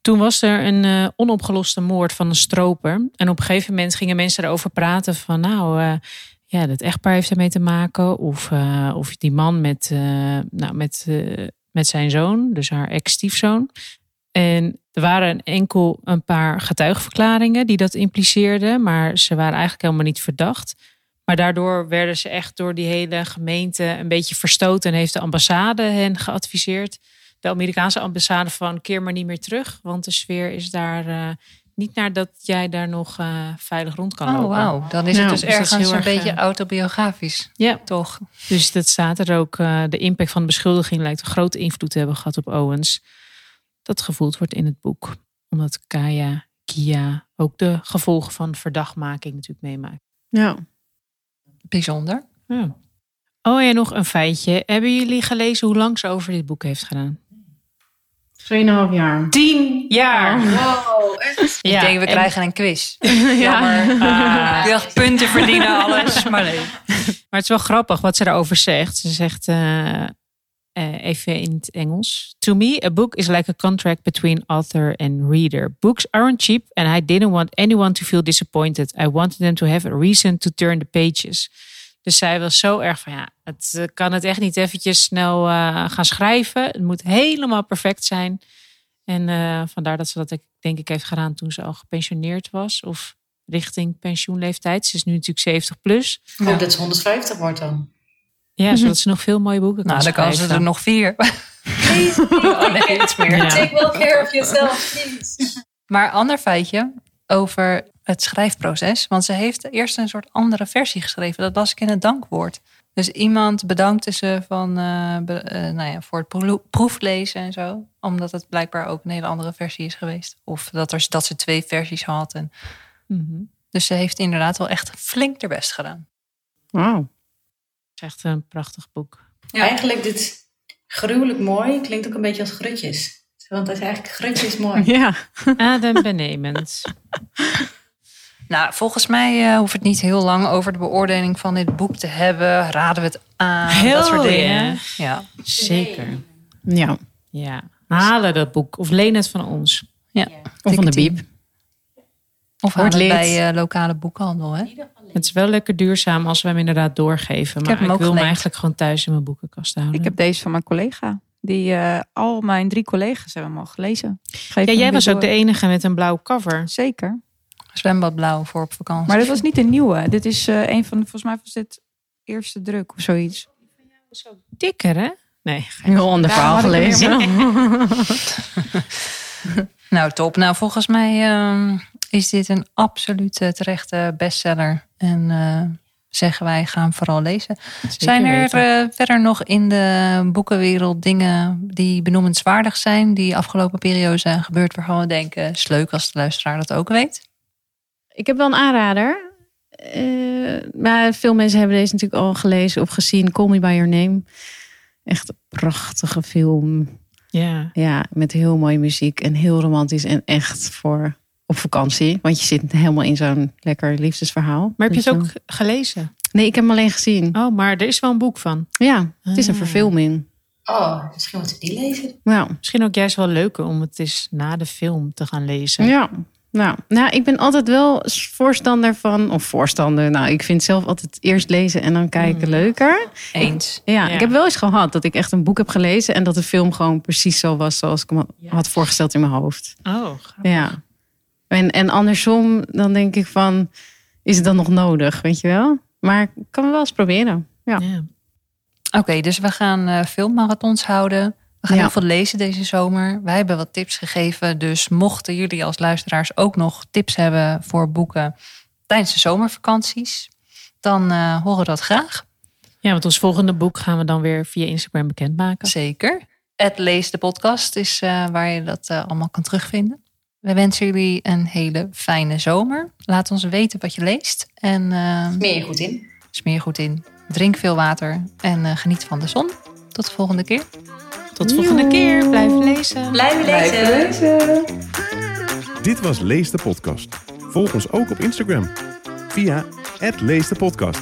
Toen was er een eh, onopgeloste moord van een stroper. En op een gegeven moment gingen mensen erover praten van... nou, eh, ja, dat echtpaar heeft ermee te maken. Of, of die man met, nou, met, met zijn zoon, dus haar ex-stiefzoon. En er waren enkel een paar getuigenverklaringen die dat impliceerden. Maar ze waren eigenlijk helemaal niet verdacht. Maar daardoor werden ze echt door die hele gemeente een beetje verstoten. En heeft de ambassade hen geadviseerd. De Amerikaanse ambassade van keer maar niet meer terug. Want de sfeer is daar eh, niet naar dat jij daar nog eh, veilig rond kan Oh, lopen. wauw. Dan is het dus dus is ergens heel een erg, beetje eh, autobiografisch. Ja, Toch? dus dat staat er ook. eh, de impact van de beschuldiging lijkt een grote invloed te hebben gehad op Owens. Dat gevoeld wordt in het boek. Omdat Kaya, Kia ook de gevolgen van verdachtmaking natuurlijk meemaakt. ja. Bijzonder. Ja. Oh ja, nog een feitje. Hebben jullie gelezen hoe lang ze over dit boek heeft gedaan? 2,5 jaar. Tien jaar! Wow, echt? ik denk, we krijgen een quiz. Jammer. Ik dacht, punten verdienen alles. Maar nee. Maar het is wel grappig wat ze daarover zegt. Ze zegt, eh, eh, even in het Engels. To me, a book is like a contract between author and reader. Books aren't cheap and I didn't want anyone to feel disappointed. I wanted them to have a reason to turn the pages. Dus zij was zo erg van, ja, het eh, kan het echt niet eventjes snel eh, gaan schrijven. Het moet helemaal perfect zijn. En vandaar dat ze dat denk ik heeft gedaan toen ze al gepensioneerd was. Of richting pensioenleeftijd. Ze is nu natuurlijk 70 plus. Hoop dat ze 150 wordt dan. Ja, zodat ze nog veel mooie boeken kan Nou, dan kan ze er nog vier. Please, Oh nee, iets meer. Ja. take well care of yourself, please. Maar ander feitje over het schrijfproces. Want ze heeft eerst een soort andere versie geschreven. Dat las ik in het dankwoord. Dus iemand bedankte ze van, eh, be- eh, nou ja, voor het proe- proeflezen en zo. Omdat het blijkbaar ook een hele andere versie is geweest. Of dat, er, dat ze twee versies had. En Mhm. Dus ze heeft inderdaad wel echt flink haar best gedaan. Wauw. Het is echt een prachtig boek. Eigenlijk dit gruwelijk mooi klinkt ook een beetje als grutjes. Want dat is eigenlijk grutjes mooi. Ja. Adembenemend. Nou, volgens mij uh, hoeft het niet heel lang over de beoordeling van dit boek te hebben. Raden we het aan? Heel dat soort ja. dingen. Ja. Zeker. ja. Ja. Halen dat boek. Of leen het van ons. ja. Of van de het biep. Of haal het bij uh, lokale boekhandel. Hè? Het is wel lekker duurzaam als we hem inderdaad doorgeven. Maar ik, wil hem eigenlijk gewoon thuis in mijn boekenkast houden. Ik heb deze van mijn collega. Die, eh, al mijn drie collega's hebben hem al gelezen. Geef ja, jij was ook door. de enige met een blauw cover. Zeker. Zwembadblauw voor op vakantie. Maar dit was niet een nieuwe. Dit is eh, een van, volgens mij was dit eerste druk of zoiets. Dikker, hè? Nee. Een heel ander verhaal er gelezen. Nou, top. Nou, volgens mij ehm, is dit een absolute terechte bestseller. En eh, zeggen wij, ga hem vooral lezen. zijn er eh, verder nog in de boekenwereld dingen die benoemenswaardig zijn... die afgelopen periode zijn gebeurd waarvan we denken... is leuk als de luisteraar dat ook weet. Ik heb wel een aanrader. Eh, maar veel mensen hebben deze natuurlijk al gelezen of gezien. Call Me By Your Name. Echt een prachtige film. Ja. Ja, met heel mooie muziek en heel romantisch. En echt voor op vakantie. Want je zit helemaal in zo'n lekker liefdesverhaal. Maar heb je het ook ge- gelezen? Nee, ik heb hem alleen gezien. Oh, maar er is wel een boek van. Ja, het is een Ah. verfilming. Oh, misschien moeten we die lezen. Ja. Misschien ook juist wel leuker om het eens na de film te gaan lezen. Ja. Nou, nou, ik ben altijd wel voorstander van, of voorstander, nou, ik vind zelf altijd eerst lezen en dan kijken leuker. Eens. Ja, Ja. ik heb wel eens gehad dat ik echt een boek heb gelezen en dat de film gewoon precies zo was zoals ik hem had- had voorgesteld in mijn hoofd. Oh, grappig. Ja. En, en andersom, dan denk ik van, is het dan nog nodig, weet je wel? Maar ik kan het wel eens proberen. Ja. Ja. Oké, dus we gaan eh filmmarathons houden. We gaan Ja. heel veel lezen deze zomer. Wij hebben wat tips gegeven. Dus mochten jullie als luisteraars ook nog tips hebben voor boeken tijdens de zomervakanties, dan eh, horen we dat graag. ja, want ons volgende boek gaan we dan weer via Instagram bekendmaken. Zeker. Het Lees de podcast is eh, waar je dat allemaal kan terugvinden. We wensen jullie een hele fijne zomer. Laat ons weten wat je leest. En eh, Meer je goed in. smeer je goed in. Drink veel water en eh, geniet van de zon. Tot de volgende keer. Tot de volgende keer. Blijf lezen. Blijf lezen. Dit was Lees de Podcast. Volg ons ook op Instagram via @leesdepodcast.